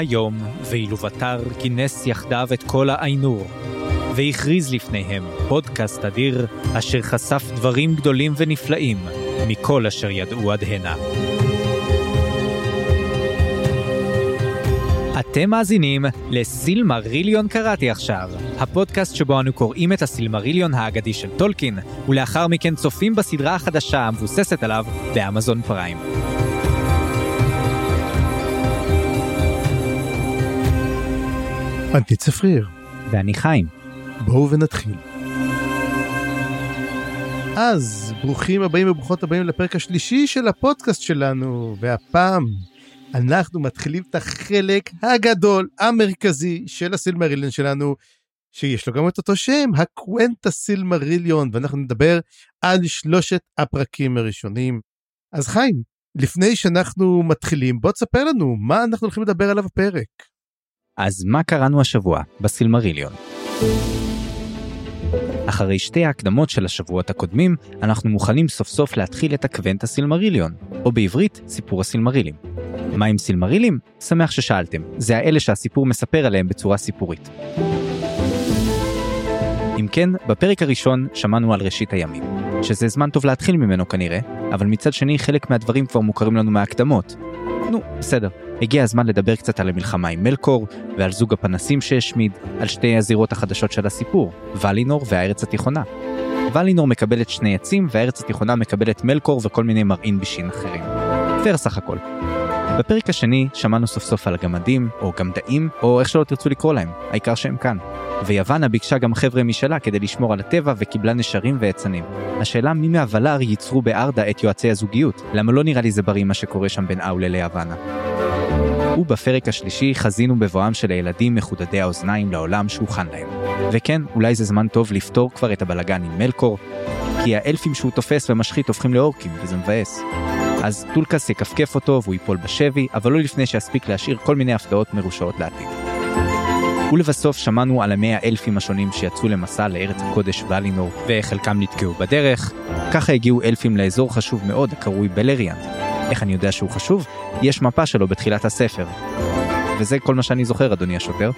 היום, ואילו בתר כינס יחדיו את כל האיינור, והכריז לפניהם פודקאסט אדיר, אשר חשף דברים גדולים ונפלאים מכל אשר ידעו עד הנה. אתם מאזינים לסילמריליון קראתי עכשיו, הפודקאסט שבו אנו קוראים את הסילמריליון האגדי של טולקין, ולאחר מכן צופים בסדרה החדשה המבוססת עליו באמזון פריים. אני צפריר, ואני חיים. בואו ונתחיל. אז ברוכים הבאים וברוכות הבאים לפרק השלישי של הפודקאסט שלנו, והפעם אנחנו מתחילים את החלק הגדול, המרכזי של הסילמריליון שלנו, שיש לו גם את אותו שם, הקוונטה סילמריליון, ואנחנו נדבר על שלושת הפרקים הראשונים. אז חיים, לפני שאנחנו מתחילים, בוא תספר לנו מה אנחנו הולכים לדבר עליו בפרק. אז מה קראנו השבוע בסילמריליון? אחרי שתי ההקדמות של השבועות הקודמים, אנחנו מוכנים סוף סוף להתחיל את הקוונט הסילמריליון, או בעברית, סיפור הסילמרילים. מה עם סילמרילים? שמח ששאלתם, זה האלה שהסיפור מספר עליהם בצורה סיפורית. אם כן, בפרק הראשון שמענו על ראשית הימים, שזה זמן טוב להתחיל ממנו כנראה, אבל מצד שני חלק מהדברים כבר מוכרים לנו מההקדמות. נו, בסדר. הגיע הזמן לדבר קצת על המלחמה עם מלקור, ועל זוג הפנסים שהשמיד, על שתי הזירות החדשות של הסיפור, ולינור והארץ התיכונה. ולינור מקבלת שני עצים, והארץ התיכונה מקבלת מלקור וכל מיני מרעין בישין אחרים. פייר סך הכל. בפרק השני שמענו סוף סוף על הגמדים, או גמדאים, או איך שלא תרצו לקרוא להם, העיקר שהם כאן. ויוונה ביקשה גם חבר'ה משלה כדי לשמור על הטבע וקיבלה נשרים ועצנים. השאלה מי מהוולר ייצרו בארדה את יועצי הזוגיות, למה לא נראה לי זה בריא מה שקורה שם בין אאולה ליוונה. ובפרק השלישי חזינו בבואם של הילדים מחודדי האוזניים לעולם שהוכן להם. וכן, אולי זה זמן טוב לפתור כבר את הבלגן עם מלקור, כי האלפים שהוא תופס ומשחית הופכים לאורקים, וזה מבאס. אז טולקס יכפכף אותו והוא ייפול בשבי, אבל לא לפני שיספיק להשאיר כל מיני הפתעות מרושעות לעתיד. ולבסוף שמענו על המאה האלפים השונים שיצאו למסע לארץ הקודש ולינור, וחלקם נתקעו בדרך. ככה הגיעו אלפים לאזור חשוב מאוד הקרוי בלריאנד. איך אני יודע שהוא חשוב? יש מפה שלו בתחילת הספר. וזה כל מה שאני זוכר, אדוני השוטר.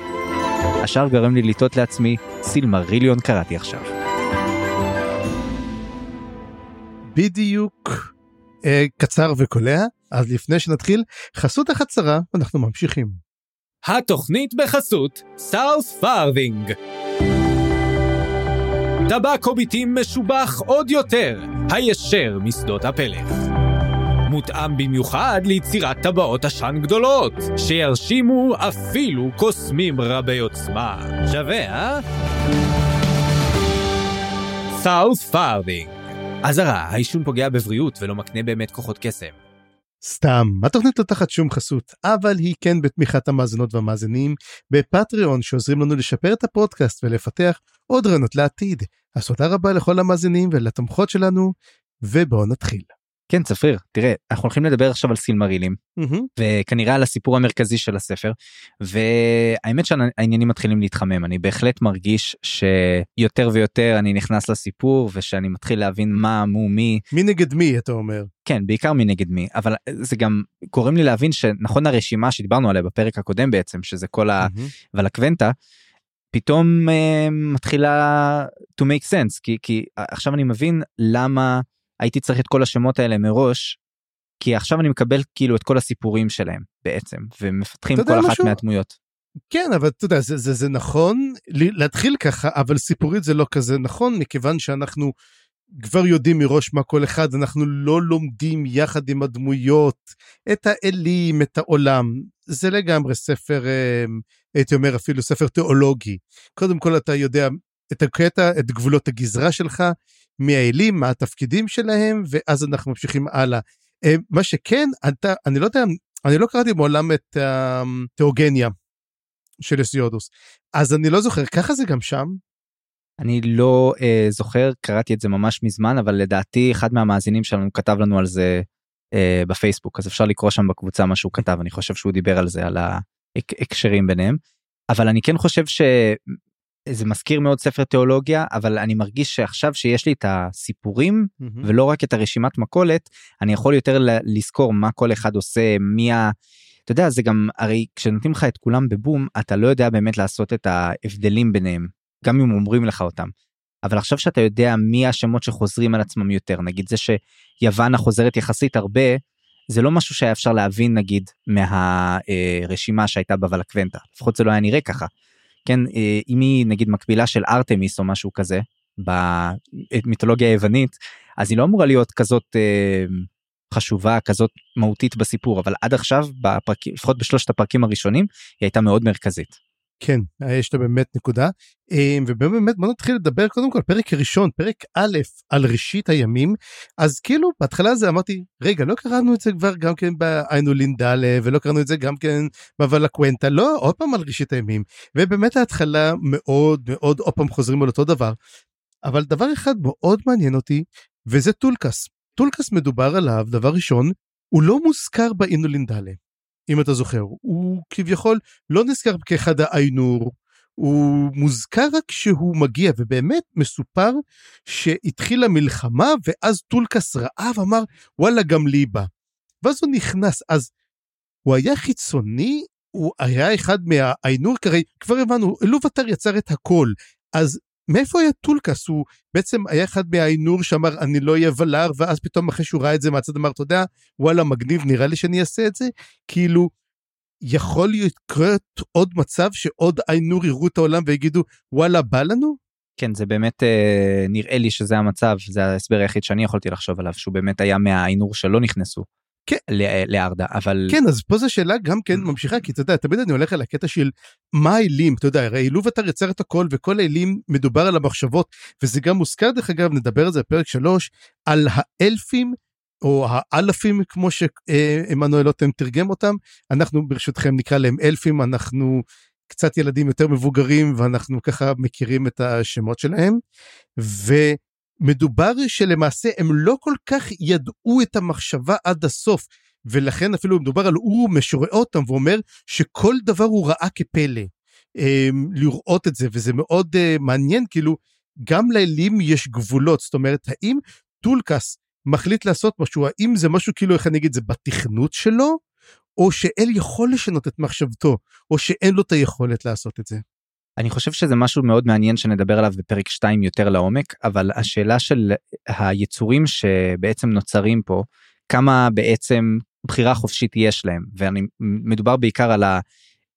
השאר גרם לי לטעות לעצמי, סילמריליון קראתי עכשיו. בדיוק קצר וקולע, אז לפני שנתחיל, חסות קצרה, אנחנו ממשיכים. התוכנית בחסות סאות'פארת'ינג. טבקו גמדאים משובח עוד יותר, הישר משדות הפלך. מותאם במיוחד ליצירת טבעות עשן גדולות, שירשימו אפילו קוסמים רבי עוצמה. שווה, אה? סאות'פארת'ינג. אזהרה, העישון פוגע בבריאות ולא מקנה באמת כוחות קסם. סתם, התוכנית לא תחת שום חסות, אבל היא כן בתמיכת המאזינות והמאזינים בפטריון שעוזרים לנו לשפר את הפודקאסט ולפתח עוד רעיונות לעתיד. אז תודה רבה לכל המאזינים ולתומכות שלנו, ובואו נתחיל. כן צפריר תראה אנחנו הולכים לדבר עכשיו על סילמרילים Mm-hmm. וכנראה על הסיפור המרכזי של הספר והאמת שהעניינים מתחילים להתחמם אני בהחלט מרגיש שיותר ויותר אני נכנס לסיפור ושאני מתחיל להבין מה מו מי מי נגד מי אתה אומר? כן בעיקר מי נגד מי אבל זה גם גורם לי להבין שנכון הרשימה שדיברנו עליה בפרק הקודם בעצם שזה כל ה... מהמם. ולקוונטה. פתאום אה, מתחילה to make sense כי כי עכשיו אני מבין למה הייתי צריך את כל השמות האלה מראש. כי עכשיו אני מקבל כאילו את כל הסיפורים שלהם בעצם ומפתחים כל אחת משהו? מהדמויות. כן אבל אתה יודע זה, זה, זה נכון להתחיל ככה אבל סיפורית זה לא כזה נכון מכיוון שאנחנו כבר יודעים מראש מה כל אחד אנחנו לא לומדים יחד עם הדמויות את האלים את העולם זה לגמרי ספר אה, הייתי אומר אפילו ספר תיאולוגי קודם כל אתה יודע את הקטע את גבולות הגזרה שלך מי האלים מה התפקידים שלהם ואז אנחנו ממשיכים הלאה. אה, מה שכן אתה אני לא יודע אני לא קראתי מעולם את התיאוגניה של יוסיודוס אז אני לא זוכר ככה זה גם שם? אני לא אה, זוכר קראתי את זה ממש מזמן אבל לדעתי אחד מהמאזינים שלנו כתב לנו על זה אה, בפייסבוק אז אפשר לקרוא שם בקבוצה מה שהוא כתב אני חושב שהוא דיבר על זה על ההקשרים ביניהם. אבל אני כן חושב שזה מזכיר מאוד ספר תיאולוגיה אבל אני מרגיש שעכשיו שיש לי את הסיפורים ולא רק את הרשימת מכולת אני יכול יותר ל- לזכור מה כל אחד עושה מי אתה יודע זה גם הרי כשנותנים לך את כולם בבום אתה לא יודע באמת לעשות את ההבדלים ביניהם גם אם אומרים לך אותם. אבל עכשיו שאתה יודע מי השמות שחוזרים על עצמם יותר נגיד זה שיוון החוזרת יחסית הרבה זה לא משהו שהיה אפשר להבין נגיד מהרשימה שהייתה בוולקוונטה לפחות זה לא היה נראה ככה. כן אה, אם היא נגיד מקבילה של ארתמיס או משהו כזה במיתולוגיה היוונית אז היא לא אמורה להיות כזאת אה, חשובה כזאת מהותית בסיפור אבל עד עכשיו בפרקים לפחות בשלושת הפרקים הראשונים היא הייתה מאוד מרכזית. כן יש לה באמת נקודה. אה, ובאמת בוא נתחיל לדבר קודם כל פרק ראשון פרק א' על ראשית הימים. אז כאילו בהתחלה זה אמרתי רגע לא קראנו את זה כבר גם כן באיינולינדלה ולא קראנו את זה גם כן בוולאקוונטה לא עוד פעם על ראשית הימים. ובאמת ההתחלה מאוד מאוד עוד פעם חוזרים על אותו דבר. אבל דבר אחד מאוד מעניין אותי וזה טולקס. טולקס מדובר עליו דבר ראשון הוא לא מוזכר באיינולינדלה. אם אתה זוכר, הוא כביכול לא נזכר כאחד האיינור, הוא מוזכר רק כשהוא מגיע, ובאמת מסופר שהתחילה מלחמה, ואז טולקס ראה ואמר, וואלה, גם לי בא. ואז הוא נכנס, אז הוא היה חיצוני, הוא היה אחד מהאיינור, כי הרי כבר הבנו, אלוב יצר את הכל, אז מאיפה היה טולקס? הוא בעצם היה אחד מהאינור שאמר אני לא אהיה ולאר ואז פתאום אחרי שהוא ראה את זה מהצד אמר אתה יודע וואלה מגניב נראה לי שאני אעשה את זה כאילו יכול לקרות עוד מצב שעוד איינור יראו את העולם ויגידו וואלה בא לנו? כן זה באמת אה, נראה לי שזה המצב זה ההסבר היחיד שאני יכולתי לחשוב עליו שהוא באמת היה מהאיינור שלא נכנסו כן. לארדה אבל כן אז פה זו שאלה גם כן ממשיכה כי אתה יודע תמיד אני הולך על הקטע של מה האלים אתה יודע הרי אילוב אתה יצר את הכל וכל האלים מדובר על המחשבות וזה גם מוזכר דרך אגב נדבר על זה בפרק 3 על האלפים או האלפים כמו שעמנואל לוטם תרגם אותם אנחנו ברשותכם נקרא להם אלפים אנחנו קצת ילדים יותר מבוגרים ואנחנו ככה מכירים את השמות שלהם. ו... מדובר שלמעשה הם לא כל כך ידעו את המחשבה עד הסוף ולכן אפילו מדובר על הוא משורה אותם ואומר שכל דבר הוא ראה כפלא. אמ, לראות את זה וזה מאוד uh, מעניין כאילו גם לאלים יש גבולות. זאת אומרת האם טולקס מחליט לעשות משהו? האם זה משהו כאילו איך אני אגיד זה בתכנות שלו? או שאל יכול לשנות את מחשבתו או שאין לו את היכולת לעשות את זה. אני חושב שזה משהו מאוד מעניין שנדבר עליו בפרק 2 יותר לעומק אבל השאלה של היצורים שבעצם נוצרים פה כמה בעצם בחירה חופשית יש להם ואני מדובר בעיקר על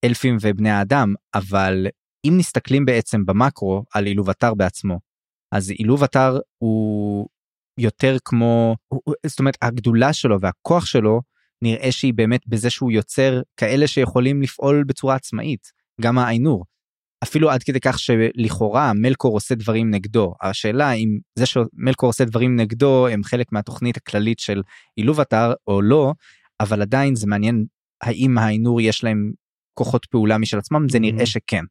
האלפים ובני האדם אבל אם מסתכלים בעצם במקרו על אילוב אתר בעצמו אז אילוב אתר הוא יותר כמו זאת אומרת הגדולה שלו והכוח שלו נראה שהיא באמת בזה שהוא יוצר כאלה שיכולים לפעול בצורה עצמאית גם האיינור. אפילו עד כדי כך שלכאורה מלקור עושה דברים נגדו השאלה אם זה שמלקור עושה דברים נגדו הם חלק מהתוכנית הכללית של אילוב אתר או לא אבל עדיין זה מעניין האם האינור יש להם כוחות פעולה משל עצמם זה נראה mm-hmm. שכן.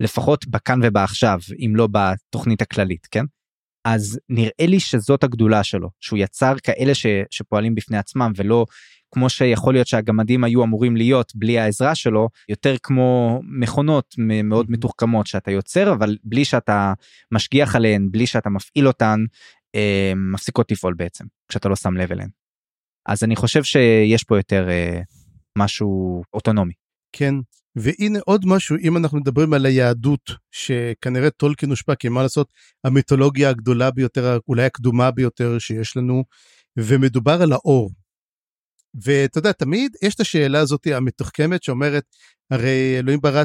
לפחות בכאן ובעכשיו אם לא בתוכנית הכללית כן. אז נראה לי שזאת הגדולה שלו שהוא יצר כאלה ש, שפועלים בפני עצמם ולא כמו שיכול להיות שהגמדים היו אמורים להיות בלי העזרה שלו יותר כמו מכונות מאוד מתוחכמות שאתה יוצר אבל בלי שאתה משגיח עליהן בלי שאתה מפעיל אותן אה, מפסיקות לפעול בעצם כשאתה לא שם לב אליהן. אז אני חושב שיש פה יותר אה, משהו אוטונומי. כן והנה עוד משהו אם אנחנו מדברים על היהדות שכנראה טולקין הושפע כי מה לעשות המיתולוגיה הגדולה ביותר אולי הקדומה ביותר שיש לנו ומדובר על האור ואתה יודע, תמיד יש את השאלה הזאת המתוחכמת שאומרת, הרי אלוהים ברא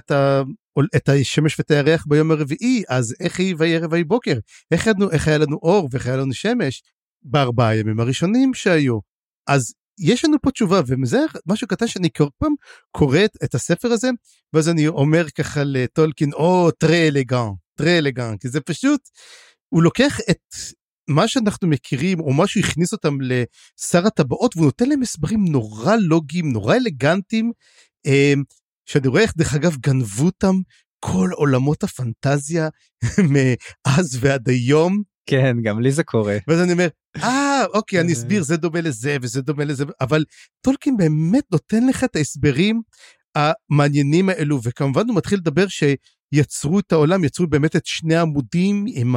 את השמש ואת הירח ביום הרביעי, אז איך היא ויהי ויהי בוקר? איך, ידנו, איך היה לנו אור ואיך היה לנו שמש? בארבעה הימים הראשונים שהיו. אז יש לנו פה תשובה, וזה משהו קטן שאני כל פעם קורא את הספר הזה, ואז אני אומר ככה לטולקין, או טרה אלגן, טרה אלגן, כי זה פשוט, הוא לוקח את מה שאנחנו מכירים או מה שהכניס אותם לשר הטבעות והוא נותן להם הסברים נורא לוגיים נורא אלגנטיים אמ, שאני רואה איך דרך אגב גנבו אותם כל עולמות הפנטזיה מאז ועד היום. כן גם לי זה קורה. ואז אני אומר אה אוקיי אני אסביר זה דומה לזה וזה דומה לזה אבל טולקין באמת נותן לך את ההסברים המעניינים האלו וכמובן הוא מתחיל לדבר שיצרו את העולם יצרו באמת את שני העמודים עם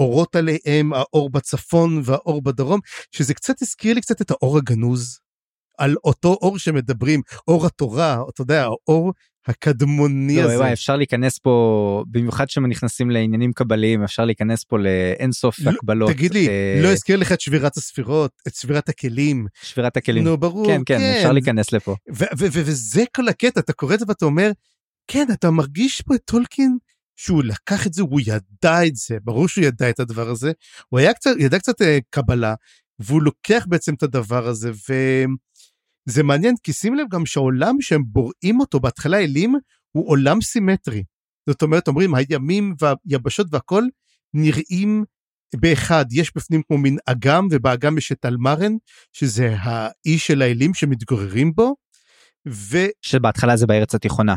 אורות עליהם, האור בצפון והאור בדרום, שזה קצת הזכיר לי קצת את האור הגנוז. על אותו אור שמדברים, אור התורה, אתה יודע, האור הקדמוני לא, הזה. וואי, אפשר להיכנס פה, במיוחד כשנכנסים לעניינים קבליים, אפשר להיכנס פה לאינסוף לא, הקבלות. תגיד לי, אה, לא הזכיר לך את שבירת הספירות, את שבירת הכלים. שבירת הכלים. נו, ברור, כן, כן, אפשר להיכנס לפה. וזה כל הקטע, אתה קורא את זה ואתה אומר, כן, אתה מרגיש פה את טולקין, שהוא לקח את זה, הוא ידע את זה, ברור שהוא ידע את הדבר הזה, הוא היה קצת, ידע קצת אה, קבלה, והוא לוקח בעצם את הדבר הזה, וזה מעניין, כי שים לב גם שהעולם שהם בוראים אותו בהתחלה אלים, הוא עולם סימטרי. זאת אומרת, אומרים, הימים והיבשות והכל נראים באחד, יש בפנים כמו מין אגם, ובאגם יש את אלמרן, שזה האי של האלים שמתגוררים בו, וכן, שבהתחלה זה בארץ התיכונה.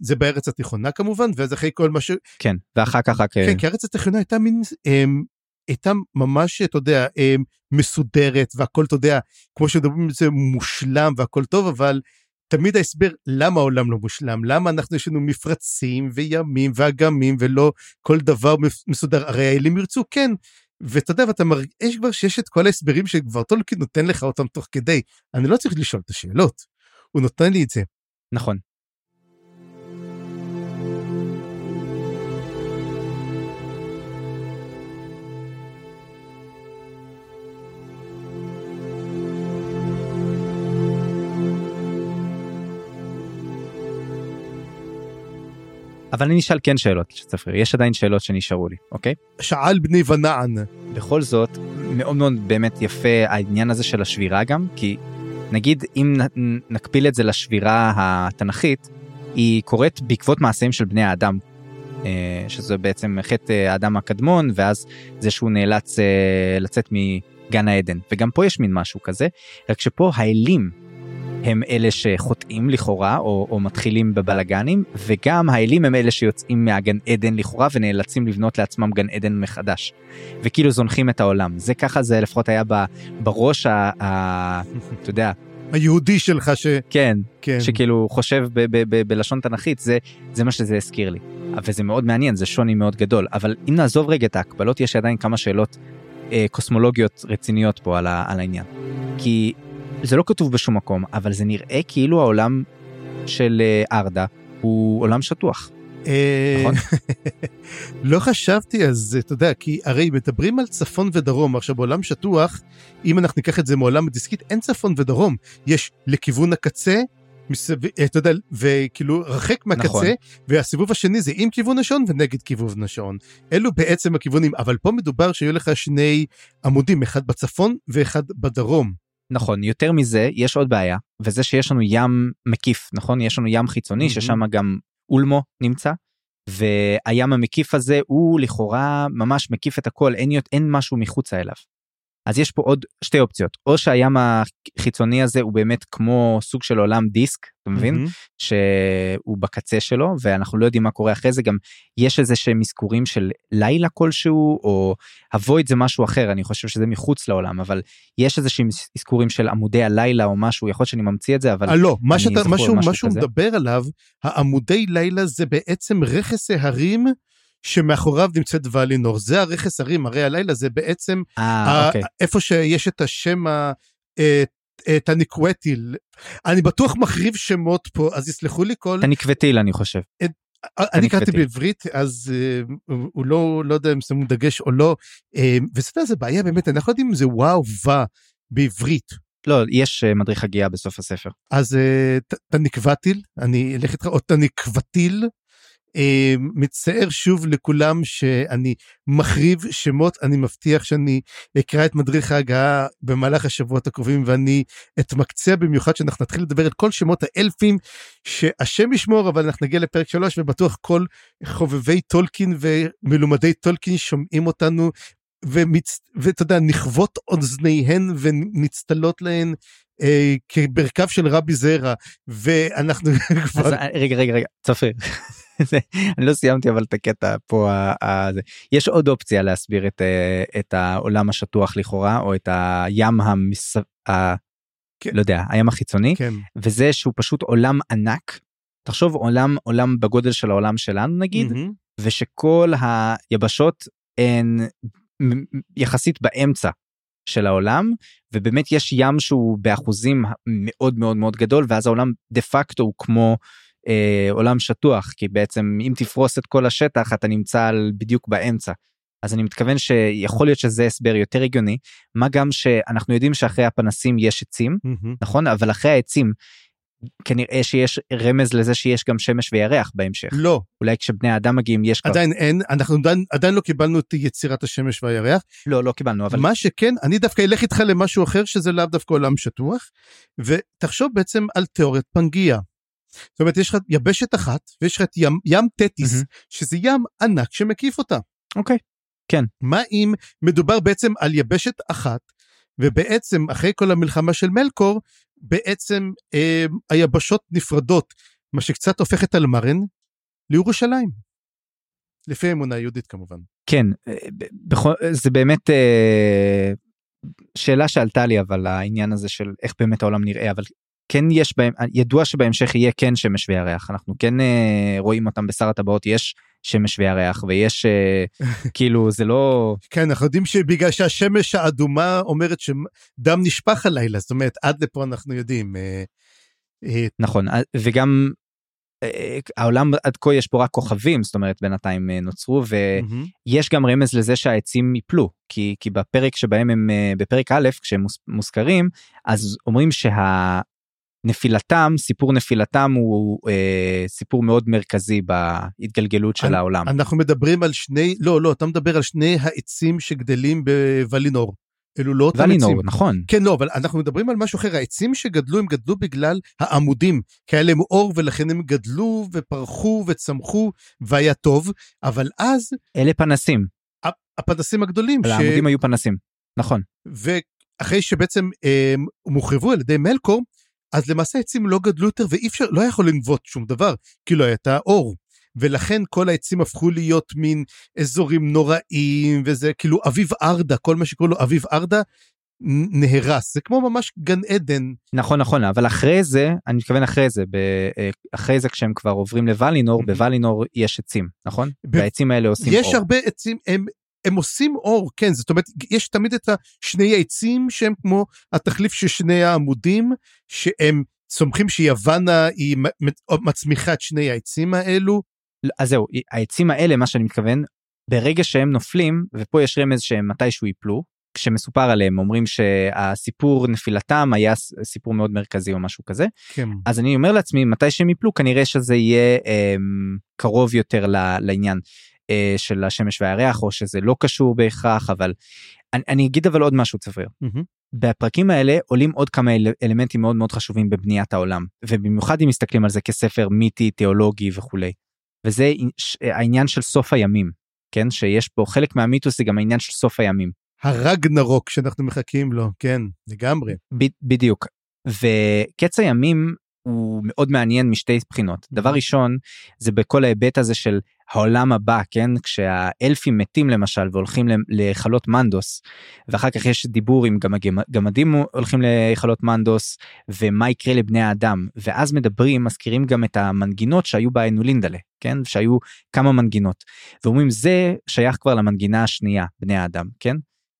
זה בארץ התיכונה כמובן, ואז אחרי כל מה ש... כן, ואחר כך רק... אה, כן, כי הארץ התיכונה הייתה מין, אמ, הייתה ממש, אתה יודע, אמ, מסודרת, והכל, אתה יודע, כמו שמדברים על זה, מושלם והכל טוב, אבל תמיד ההסבר למה העולם לא מושלם, למה אנחנו יש לנו מפרצים וימים ואגמים ולא כל דבר מס- מסודר, הרי האלים ירצו, כן. ואתה יודע, ואתה מרגיש כבר שיש את כל ההסברים שכבר טולקין נותן לך אותם תוך כדי. אני לא צריך לשאול את השאלות, הוא נותן לי את זה. נכון. אבל אני אשאל כן שאלות, צפריר, יש עדיין שאלות שנשארו לי, אוקיי? שאל בני ונען. בכל זאת, מאוד מאוד באמת יפה העניין הזה של השבירה גם, כי נגיד אם נ- נקביל את זה לשבירה התנכית, היא קורית בעקבות מעשיהם של בני האדם, אה, שזה בעצם חטא האדם הקדמון, ואז זה שהוא נאלץ אה, לצאת מגן העדן. וגם פה יש מין משהו כזה, רק שפה האלים הם אלה שחוטאים לכאורה, או, או מתחילים בבלגנים, וגם האלים הם אלה שיוצאים מהגן עדן לכאורה ונאלצים לבנות לעצמם גן עדן מחדש. וכאילו זונחים את העולם. זה ככה זה לפחות היה ב, בראש ה... ה אתה יודע, היהודי שלך ש... כן, כן. שכאילו חושב ב- ב- ב- בלשון תנכית, זה, זה מה שזה הזכיר לי. וזה מאוד מעניין, זה שוני מאוד גדול. אבל אם נעזוב רגע את ההקבלות, יש עדיין כמה שאלות אה, קוסמולוגיות רציניות פה על, ה- על העניין. כי זה לא כתוב בשום מקום, אבל זה נראה כאילו העולם של אה, ארדה הוא עולם שטוח. אה, נכון? לא חשבתי על זה, אתה יודע, כי הרי מדברים על צפון ודרום, עכשיו בעולם שטוח, אם אנחנו ניקח את זה מעולם הדיסקית, אין צפון ודרום, יש לכיוון הקצה, מסביב, אתה יודע, וכאילו רחק מהקצה, נכון. והסיבוב השני זה עם כיוון השעון ונגד כיוון השעון. אלו בעצם הכיוונים, אבל פה מדובר שיהיו לך שני עמודים, אחד בצפון ואחד בדרום. נכון, יותר מזה, יש עוד בעיה, וזה שיש לנו ים מקיף, נכון? יש לנו ים חיצוני, מהמם. ששם גם אולמו נמצא, והים המקיף הזה הוא לכאורה ממש מקיף את הכל, אין, אין משהו מחוצה אליו. אז יש פה עוד שתי אופציות, או שהים החיצוני הזה הוא באמת כמו סוג של עולם דיסק, אתה מבין? מהמם. שהוא בקצה שלו ואנחנו לא יודעים מה קורה אחרי זה גם יש איזה שהם אזכורים של לילה כלשהו או הוויד זה משהו אחר אני חושב שזה מחוץ לעולם אבל יש איזה שהם אזכורים של עמודי הלילה או משהו יכול להיות שאני ממציא את זה אבל אה, לא, מה שאתה, משהו כזה. מדבר עליו, העמודי לילה זה בעצם רכס ההרים שמאחוריו נמצאת ואלינור. זה הרכס הרים, הרי הלילה זה בעצם אה, ה- אוקיי. איפה שיש את השם ה... אה, את הניקווטיל. אני בטוח מחריב שמות פה, אז יסלחו לי כל... אני קווטיל אני חושב אני קראתי. בעברית, אז אה, הוא- לא, לא יודע אם שמו דגש או לא. אה, יודע, זה בעיה באמת, אנחנו לא יודעים אם זה וואו ווה בעברית. לא יש אה, מדריך הגייה בסוף הספר אז אה, ת- תניקבטיל, אני אלך איתך, או תניקבטיל. אה, מצטער שוב לכולם שאני מחריב שמות, אני מבטיח שאני אקרא את מדריך ההגעה במהלך השבועות הקרובים ואני אתמקצע במיוחד שאנחנו נתחיל לדבר את כל שמות האלפים שהשם ישמור אבל אנחנו נגיע לפרק 3 ובטוח כל חובבי טולקין ומלומדי טולקין שומעים אותנו ומצ... ואתה יודע נכוות אוזניהן ונצטלות להן אה, כברכיו של רבי זרע ואנחנו כבר אה, רגע רגע רגע צפריר. אני לא סיימתי אבל את הקטע פה ה- ה- זה. יש עוד אופציה להסביר את, אה, את העולם השטוח לכאורה או את הים המס... ה... כן. לא יודע הים החיצוני כן וזה שהוא פשוט עולם ענק. תחשוב עולם עולם בגודל של העולם שלנו נגיד מהמם. ושכל היבשות הן יחסית באמצע של העולם ובאמת יש ים שהוא באחוזים מאוד מאוד מאוד גדול ואז העולם דה פקטו הוא כמו אה, עולם שטוח כי בעצם אם תפרוס את כל השטח אתה נמצא על בדיוק באמצע. אז אני מתכוון שיכול להיות שזה הסבר יותר הגיוני מה גם שאנחנו יודעים שאחרי הפנסים יש עצים מהמם. נכון אבל אחרי העצים כנראה שיש רמז לזה שיש גם שמש וירח בהמשך לא, אולי כשבני האדם מגיעים יש כבר עדיין אין, אנחנו עדיין, עדיין לא קיבלנו את יצירת השמש והירח. לא לא קיבלנו אבל מה שכן, אני דווקא אלך איתך למשהו אחר שזה לאו דווקא עולם שטוח, ותחשוב בעצם על תיאוריית פנגיה. זאת אומרת, יש לך יבשת אחת, ויש לך את ים, ים תטיס, מהמם. שזה ים ענק שמקיף אותה. אוקיי מה אם מדובר בעצם על יבשת אחת, ובעצם אחרי כל המלחמה של מלקור, בעצם אה, היבשות נפרדות, מה שקצת הופך את אלמרן לירושלים. לפי האמונה היהודית כמובן. כן אה, זה באמת אה, שאלה שעלתה לי אבל העניין הזה של איך באמת העולם נראה אבל כן יש בהם ידוע שבהמשך יהיה כן שמש וירח אנחנו כן אה, רואים אותם בשר הטבעות יש שמש וירח ויש אה, כאילו זה לא כן, אנחנו יודעים שבגלל שהשמש האדומה אומרת שדם נשפך הלילה, זאת אומרת, עד לפה אנחנו יודעים. אה, אה, נכון אה, וגם אה, העולם עד כה יש פה רק כוכבים זאת אומרת בינתיים אה, נוצרו. ויש גם רמז לזה שהעצים ייפלו כי כי בפרק שבהם הם אה, בפרק א' כשהם מוזכרים אז אומרים שהנפילתם סיפור נפילתם הוא אה, סיפור מאוד מרכזי בהתגלגלות של אני- העולם. אנחנו מדברים על שני, לא, לא, אתה מדבר על שני העצים שגדלים בוולינור. אלו לא אותם עצים. ולינור נכון כן, לא, אבל אנחנו מדברים על משהו אחר. העצים שגדלו, הם גדלו בגלל העמודים, כי היה להם אור ולכן הם גדלו ופרחו וצמחו והיה טוב, אבל אז אלה פנסים הפנסים הגדולים, על העמודים היו פנסים נכון ואחרי שבעצם אה, הם מוחרבו על ידי מלקור, אז למעשה העצים לא גדלו יותר ואי אפשר, לא יכול לנבוט שום דבר, כי לא הייתה אור. ולכן כל העצים הפכו להיות מין אזורים נוראים, וזה כאילו אביב ארדה, כל מה שקוראים לו אביב ארדה, נהרס. זה כמו ממש גן עדן. נכון נכון אבל אחרי זה אני מתכוון אחרי זה ב, אה, אחרי זה כשהם כבר עוברים לוולינור מהמם. בוולינור יש עצים נכון ב- והעצים האלה עושים יש אור. הרבה עצים, הם, הם עושים אור, כן, זאת אומרת, יש תמיד את שני העצים שהם כמו התחליף של שני העמודים, שהם צומחים שיוונה היא מצמיחה את שני העצים האלו. אז זהו העצים האלה מה שאני מתכוון ברגע שהם נופלים ופה יש רמז שהם מתישהו ייפלו כשמסופר עליהם אומרים שהסיפור נפילתם היה סיפור מאוד מרכזי או משהו כזה כן. אז אני אומר לעצמי מתי שהם ייפלו כנראה שזה יהיה אה, קרוב יותר ל, לעניין אה, של השמש והירח או שזה לא קשור בהכרח אבל אני, אני אגיד אבל עוד משהו צפריר. מהמם. בפרקים האלה עולים עוד כמה אל- אלמנטים מאוד מאוד חשובים בבניית העולם ובמיוחד אם מסתכלים על זה כספר מיתי תיאולוגי וכולי. וזה העניין של סוף הימים כן שיש פה חלק מהמיתוס זה גם העניין של סוף הימים הרגנרוק שאנחנו מחכים לו, כן, לגמרי. ב- בדיוק וקץ הימים הוא מאוד מעניין משתי בחינות. דבר ראשון זה בכל ההיבט הזה של העולם הבא כן? כשהאלפים מתים למשל והולכים להיכלות מנדוס ואחר כך יש דיבור עם גם הגמדים הולכים להיכלות מנדוס ומה יקרה לבני האדם. ואז מדברים מזכירים גם את המנגינות שהיו באנו לינדלה כן? שהיו כמה מנגינות. ואומרים זה שייך כבר למנגינה השנייה בני האדם כן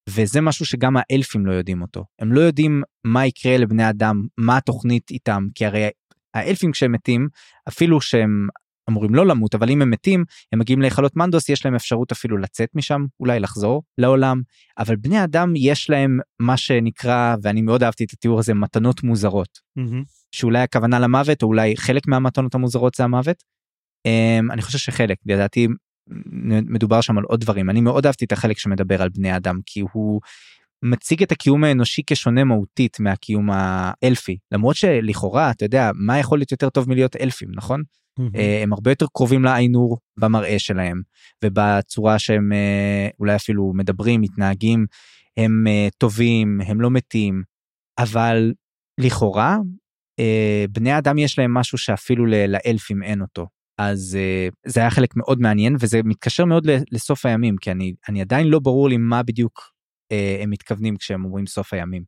וזה משהו שגם האלפים לא יודעים אותו הם לא יודעים מה יקרה לבני אדם מה התוכנית איתם כי הרי האלפים כשהם מתים אפילו שהם אמורים לא למות אבל אם הם מתים הם מגיעים להיכלות מנדוס יש להם אפשרות אפילו לצאת משם אולי לחזור לעולם אבל בני אדם יש להם מה שנקרא ואני מאוד אהבתי את התיאור הזה מתנות מוזרות מהמם. שאולי הכוונה למוות או אולי חלק מהמתנות המוזרות זה המוות. Um, אני חושב שחלק לדעתי מדובר שם על עוד דברים. אני מאוד אהבתי את החלק שמדבר על בני אדם כי הוא מציג את הקיום האנושי כשונה מהותית מהקיום האלפי. למרות שלכאורה אתה יודע מה יכול להיות יותר טוב מלהיות אלפים נכון. אה, הם הרבה יותר קרובים לאיינור במראה שלהם ובצורה שהם אה, אולי אפילו מדברים מתנהגים הם אה, טובים הם לא מתים. אבל לכאורה בני אדם יש להם משהו שאפילו לאלפים אין אותו אז אה, זה היה חלק מאוד מעניין וזה מתקשר מאוד לסוף הימים כי אני אני עדיין לא ברור לי מה בדיוק אה, הם מתכוונים כשהם אומרים סוף הימים.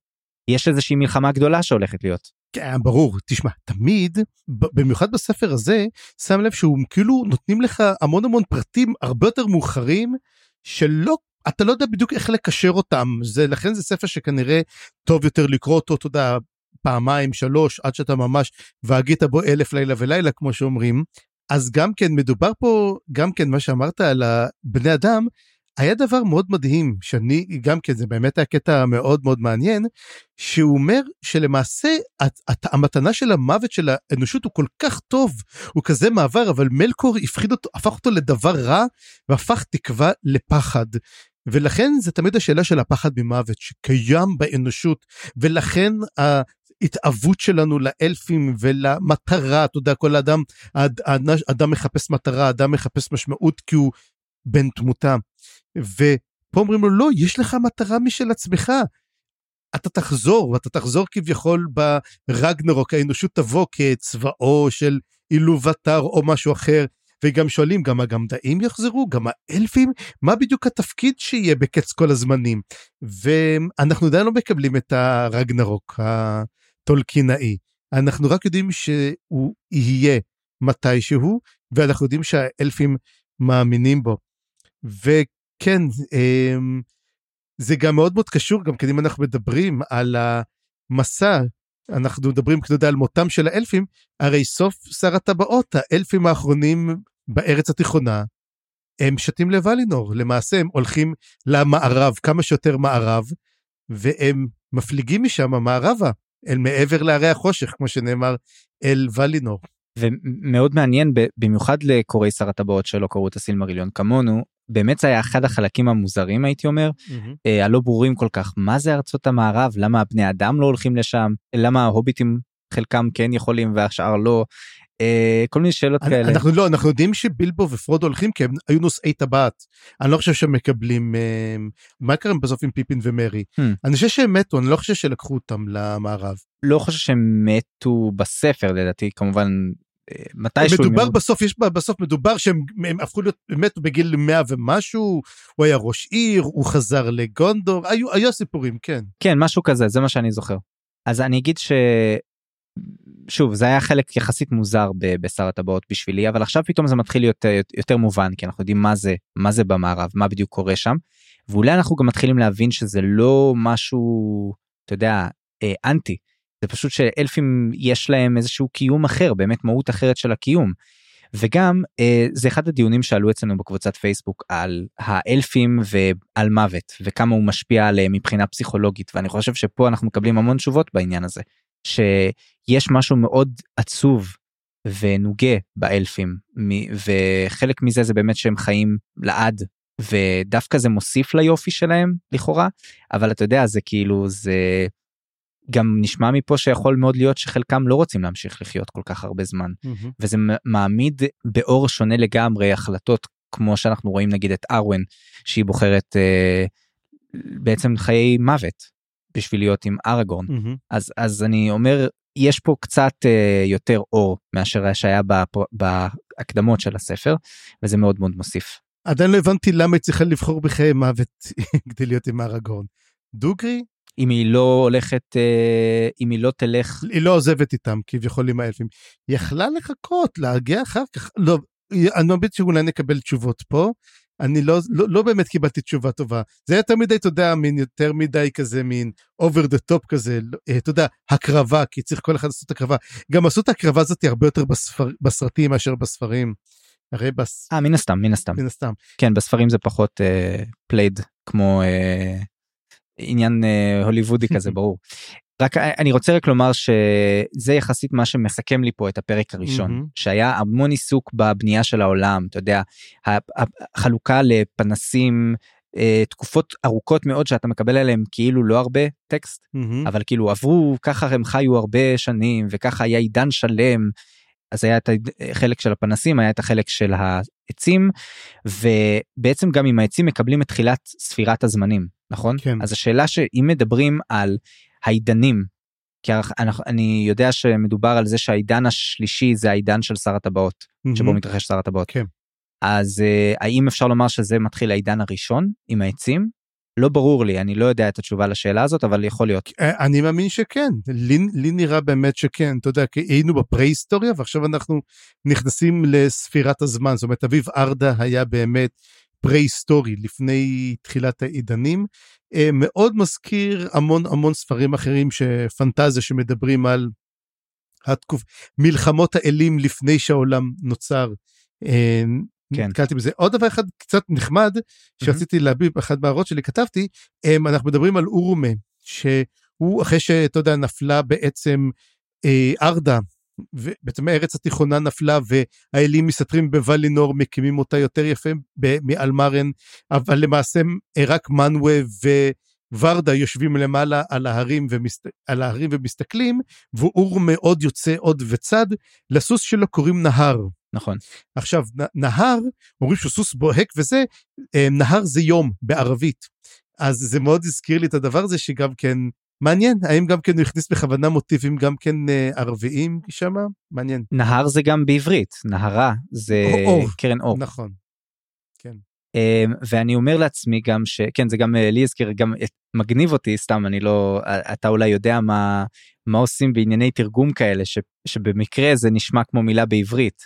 יש איזושהי מלחמה גדולה שהולכת להיות. כן, ברור. תשמע, תמיד, במיוחד בספר הזה, שם לב שהוא כאילו נותנים לך המון המון פרטים הרבה יותר מאוחרים, שלא אתה לא יודע בדיוק איך לקשר אותם, זה, לכן זה ספר שכנראה טוב יותר לקרוא אותו, אתה יודע, פעמיים, שלוש, עד שאתה ממש, והגית בו אלף לילה ולילה, כמו שאומרים. אז גם כן, מדובר פה, גם כן, מה שאמרת על הבני אדם, היה דבר מאוד מדהים, שאני, גם כן, זה באמת היה קטע מאוד מאוד מעניין, שהוא אומר שלמעשה הת, הת, המתנה של המוות של האנושות הוא כל כך טוב, הוא כזה מעבר, אבל מלקור הפחיד אותו, הפך אותו לדבר רע, והפך תקווה לפחד. ולכן זה תמיד השאלה של הפחד ממוות שקיים באנושות, ולכן ההתאבות שלנו לאלפים ולמטרה, אתה יודע, כל אדם, אדם מחפש מטרה, אדם מחפש משמעות כי הוא בן תמותה. ופה אומרים לו, לא, יש לך מטרה משל עצמך. אתה תחזור, ואתה תחזור כביכול ברגנרוק, האנושות תבוא כצבאו של אילובטר או משהו אחר. וגם שואלים, גם הגמדאים יחזרו? גם האלפים? מה בדיוק התפקיד שיהיה בקץ כל הזמנים? ואנחנו עדיין לא מקבלים את הרגנרוק הטולקינאי. אנחנו רק יודעים שהוא יהיה מתישהו, ואנחנו יודעים שהאלפים מאמינים בו. וכן, אמ, זה גם מאוד מאוד קשור, גם כן אם אנחנו מדברים על המסע, אנחנו מדברים, יודע, על מותם של האלפים, הרי סוף שר הטבעות, האלפים האחרונים בארץ התיכונה, הם שתים לוולינור, למעשה הם הולכים למערב, כמה שיותר מערב, והם מפליגים משם מערבה, אל מעבר להרי החושך, כמו שנאמר, אל ולינור. ומאוד מעניין, במיוחד לקוראי שר הטבעות שלא קראו את הסילמריליון כמונו, באמת זה היה אחד החלקים המוזרים הייתי אומר, mm-hmm. הלא ברורים כל כך, מה זה ארצות המערב, למה הבני אדם לא הולכים לשם, למה ההוביטים חלקם כן יכולים והשאר לא, כל מיני שאלות אני, כאלה. אנחנו לא, אנחנו יודעים שבילבו ופרודו הולכים כי הם היו נושאי טבעת. אני לא חושב שהם מקבלים, אה, מה קרה בסוף עם פיפין ומרי? Hmm. אני חושב שהם מתו, אני לא חושב שלקחו אותם למערב. לא חושב שהם מתו בספר לדעתי, כמובן אה, מתישהו. מדובר בסוף, יש בסוף מדובר שהם הפכו להיות, מתו בגיל 100 ומשהו, הוא היה ראש עיר, הוא חזר לגונדור, היו, היו סיפורים, כן. כן, משהו כזה, זה מה שאני זוכר. אז אני אגיד ש... שוב זה היה חלק יחסית מוזר בשר הטבעות בשבילי אבל עכשיו פתאום זה מתחיל להיות אה, יותר מובן כי אנחנו יודעים מה זה מה זה במערב מה בדיוק קורה שם. ואולי אנחנו גם מתחילים להבין שזה לא משהו אתה יודע אה, אנטי זה פשוט שאלפים יש להם איזשהו קיום אחר באמת מהות אחרת של הקיום. וגם אה, זה אחד הדיונים שעלו אצלנו בקבוצת פייסבוק על האלפים ועל מוות וכמה הוא משפיע עליהם מבחינה פסיכולוגית ואני חושב שפה אנחנו מקבלים המון תשובות בעניין הזה. שיש משהו מאוד עצוב ונוגה באלפים וחלק מזה זה באמת שהם חיים לעד ודווקא זה מוסיף ליופי שלהם לכאורה אבל אתה יודע זה כאילו זה גם נשמע מפה שיכול מאוד להיות שחלקם לא רוצים להמשיך לחיות כל כך הרבה זמן mm-hmm. וזה מעמיד באור שונה לגמרי החלטות כמו שאנחנו רואים נגיד את ארווין שהיא בוחרת אה, בעצם חיי מוות בשביל להיות עם אראגורן mm-hmm. אז אז אני אומר יש פה קצת uh, יותר אור מאשר שהיה בהקדמות של הספר וזה מאוד מאוד מוסיף. עדיין לא הבנתי למה היא צריכה לבחור בחיי מוות כדי להיות עם אראגורן. דוגרי? אם היא לא הולכת uh, אם היא לא תלך היא לא עוזבת איתם כביכול עם האלפים. היא יכלה לחכות להגיע אחר כך לא אני מבין שאולי נקבל תשובות פה אני לא, לא, לא באמת קיבלתי תשובה טובה. זה היה יותר מדי, אתה יודע, מין יותר מדי כזה, מין over the top כזה, לא, אה, אתה יודע, הקרבה, כי צריך כל אחד לעשות הקרבה. גם עשו את הקרבה הזאת הרבה יותר בספר, בסרטים מאשר בספרים. הרי בס... אה, מן הסתם, מן הסתם. מן הסתם. כן, בספרים זה פחות played, אה, כמו אה, עניין אה, הוליוודי כזה, ברור. רק אני רוצה רק לומר שזה יחסית מה שמסכם לי פה את הפרק הראשון אמהמ. שהיה המון עיסוק בבנייה של העולם אתה יודע החלוקה לפנסים אה, תקופות ארוכות מאוד שאתה מקבל עליהם כאילו לא הרבה טקסט mm-hmm. אבל כאילו עברו ככה הם חיו הרבה שנים וככה היה עידן שלם. אז היה את החלק של הפנסים היה את החלק של העצים ובעצם גם עם העצים מקבלים את תחילת ספירת הזמנים נכון כן. אז השאלה שאם מדברים על העידנים. כי אני יודע שמדובר על זה שהעידן השלישי זה העידן של שר הטבעות mm-hmm. שבו מתרחש שר הטבעות. כן. אז uh, האם אפשר לומר שזה מתחיל העידן הראשון עם העצים? לא ברור לי אני לא יודע את התשובה לשאלה הזאת אבל יכול להיות. אה, אני מאמין שכן לי, לי נראה באמת שכן אתה יודע כי היינו בפרה-היסטוריה ועכשיו אנחנו נכנסים לספירת הזמן זאת אומרת אביב ארדה היה באמת פרה-היסטורי לפני תחילת העידנים. אה, מאוד מזכיר המון המון ספרים אחרים שפנטזיה שמדברים על התקופ... מלחמות האלים לפני שהעולם נוצר. אה, כן. נתקלתי בזה. עוד דבר אחד קצת נחמד שרציתי להביא באחד מהערות שלי כתבתי אנחנו מדברים על אורומה שהוא אחרי שאתה יודע נפלה בעצם אה, ארדה ובעצם הארץ התיכונה נפלה והאלים מסתתרים בוולינור מקימים אותה יותר יפה מאלמרן אבל למעשה רק מנווה וורדה יושבים למעלה על ההרים, ומסת... על ההרים ומסתכלים ואור מאוד יוצא עוד וצד לסוס שלו קוראים נהר. נכון. עכשיו נהר אומרים שהוא סוס בוהק וזה אה, נהר זה יום בערבית אז זה מאוד הזכיר לי את הדבר הזה שגם כן מעניין האם גם כן הוא הכניס בכוונה מוטיבים גם כן אה, ערביים שם מעניין. נהר זה גם בעברית נהרה זה אור, קרן אור. נכון. כן. אמ, ואני אומר לעצמי גם שכן זה גם אה, לי הזכיר גם מגניב אותי סתם אני לא אתה אולי יודע מה מה עושים בענייני תרגום כאלה ש, שבמקרה זה נשמע כמו מילה בעברית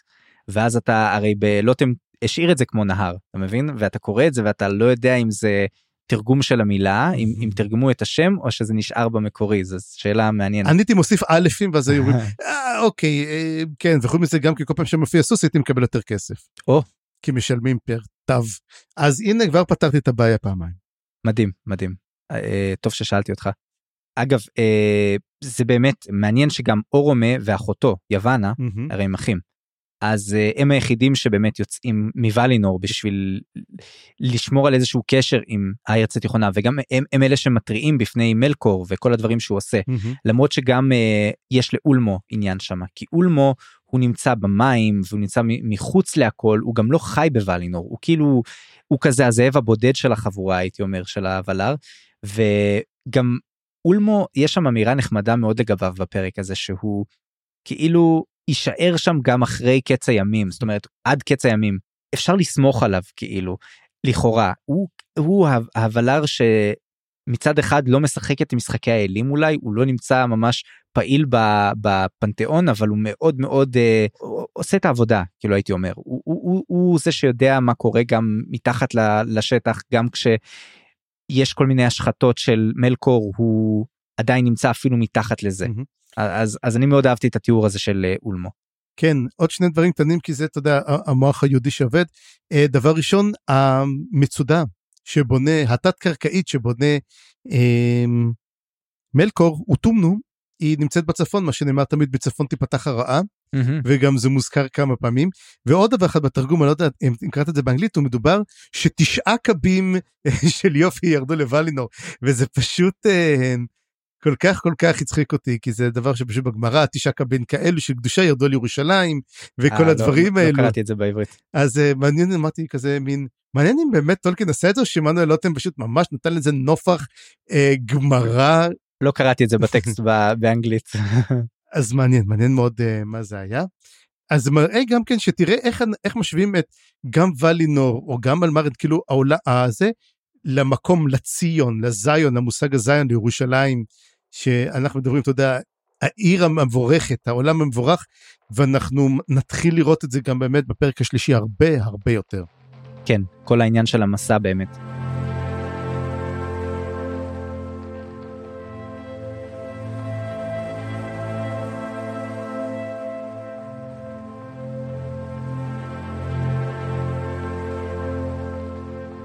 ואז אתה הרי בלוטם השאיר את זה כמו נהר אתה מבין? ואתה קורא את זה ואתה לא יודע אם זה תרגום של המילה אם, אם תרגמו את השם או שזה נשאר במקורי זו שאלה מעניינת. אני הייתי מוסיף אלפים ואז היו אומרים אה, אוקיי אה, כן וחוץ מזה גם כי כל פעם שמופיע סוס הייתי מקבל יותר כסף. או. כי משלמים פר תו. אז הנה כבר פתרתי את הבעיה פעמיים. מדהים מדהים אה, טוב ששאלתי אותך. אגב זה באמת מעניין שגם אורומה ואחותו יוונה. הרי הם אחים. אז uh, הם היחידים שבאמת יוצאים מוולינור בשביל לשמור על איזשהו קשר עם הארץ התיכונה וגם הם, הם אלה שמתריעים בפני מלקור וכל הדברים שהוא עושה mm-hmm. למרות שגם uh, יש לאולמו עניין שם כי אולמו הוא נמצא במים והוא נמצא מחוץ להכל הוא גם לא חי בוולינור הוא כאילו הוא כזה הזאב הבודד של החבורה הייתי אומר של הוולר וגם אולמו יש שם אמירה נחמדה מאוד לגביו בפרק הזה שהוא כאילו יישאר שם גם אחרי קץ הימים זאת אומרת עד קץ הימים אפשר לסמוך עליו כאילו לכאורה הוא הוא הוולר שמצד אחד לא משחק את משחקי האלים אולי הוא לא נמצא ממש פעיל בפנתיאון אבל הוא מאוד מאוד אה, עושה את העבודה כאילו הייתי אומר הוא, הוא, הוא, הוא זה שיודע מה קורה גם מתחת לשטח גם כשיש כל מיני השחתות של מלקור הוא עדיין נמצא אפילו מתחת לזה. Mm-hmm. אז אז אני מאוד אהבתי את התיאור הזה של אה, אולמו. כן עוד שני דברים קטנים כי זה אתה יודע המוח היהודי שעובד אה, דבר ראשון המצודה שבונה התת קרקעית שבונה אה, מלקור אוטומנו היא נמצאת בצפון מה שנאמר תמיד בצפון תיפתח הרעה mm-hmm. וגם זה מוזכר כמה פעמים ועוד דבר אחד בתרגום אני לא יודע אם קראת את זה באנגלית הוא מדובר שתשעה קבים של יופי ירדו לוולינור וזה פשוט כל כך כל כך הצחיק אותי כי זה דבר שפשוט בגמרא תשעה קבין כאלו של קדושה ירדו לירושלים וכל 아, אה, הדברים לא, האלו. לא קראתי את זה בעברית. אז uh, מעניין אמרתי כזה מין מעניין אם באמת טולקין עשה את זה שמנואל לוטם פשוט ממש נתן לזה נופח uh, גמרא. לא קראתי את זה בטקסט באנגלית. אז מעניין מעניין מאוד uh, מה זה היה. אז מראה גם כן שתראה איך איך משווים את גם ולינור או גם אלמרד כאילו העולה הזה למקום לציון לזיון למושג הזיון לירושלים שאנחנו מדברים, אתה יודע, העיר המבורכת, העולם המבורך, ואנחנו נתחיל לראות את זה גם באמת בפרק השלישי הרבה הרבה יותר. כן, כל העניין של המסע באמת.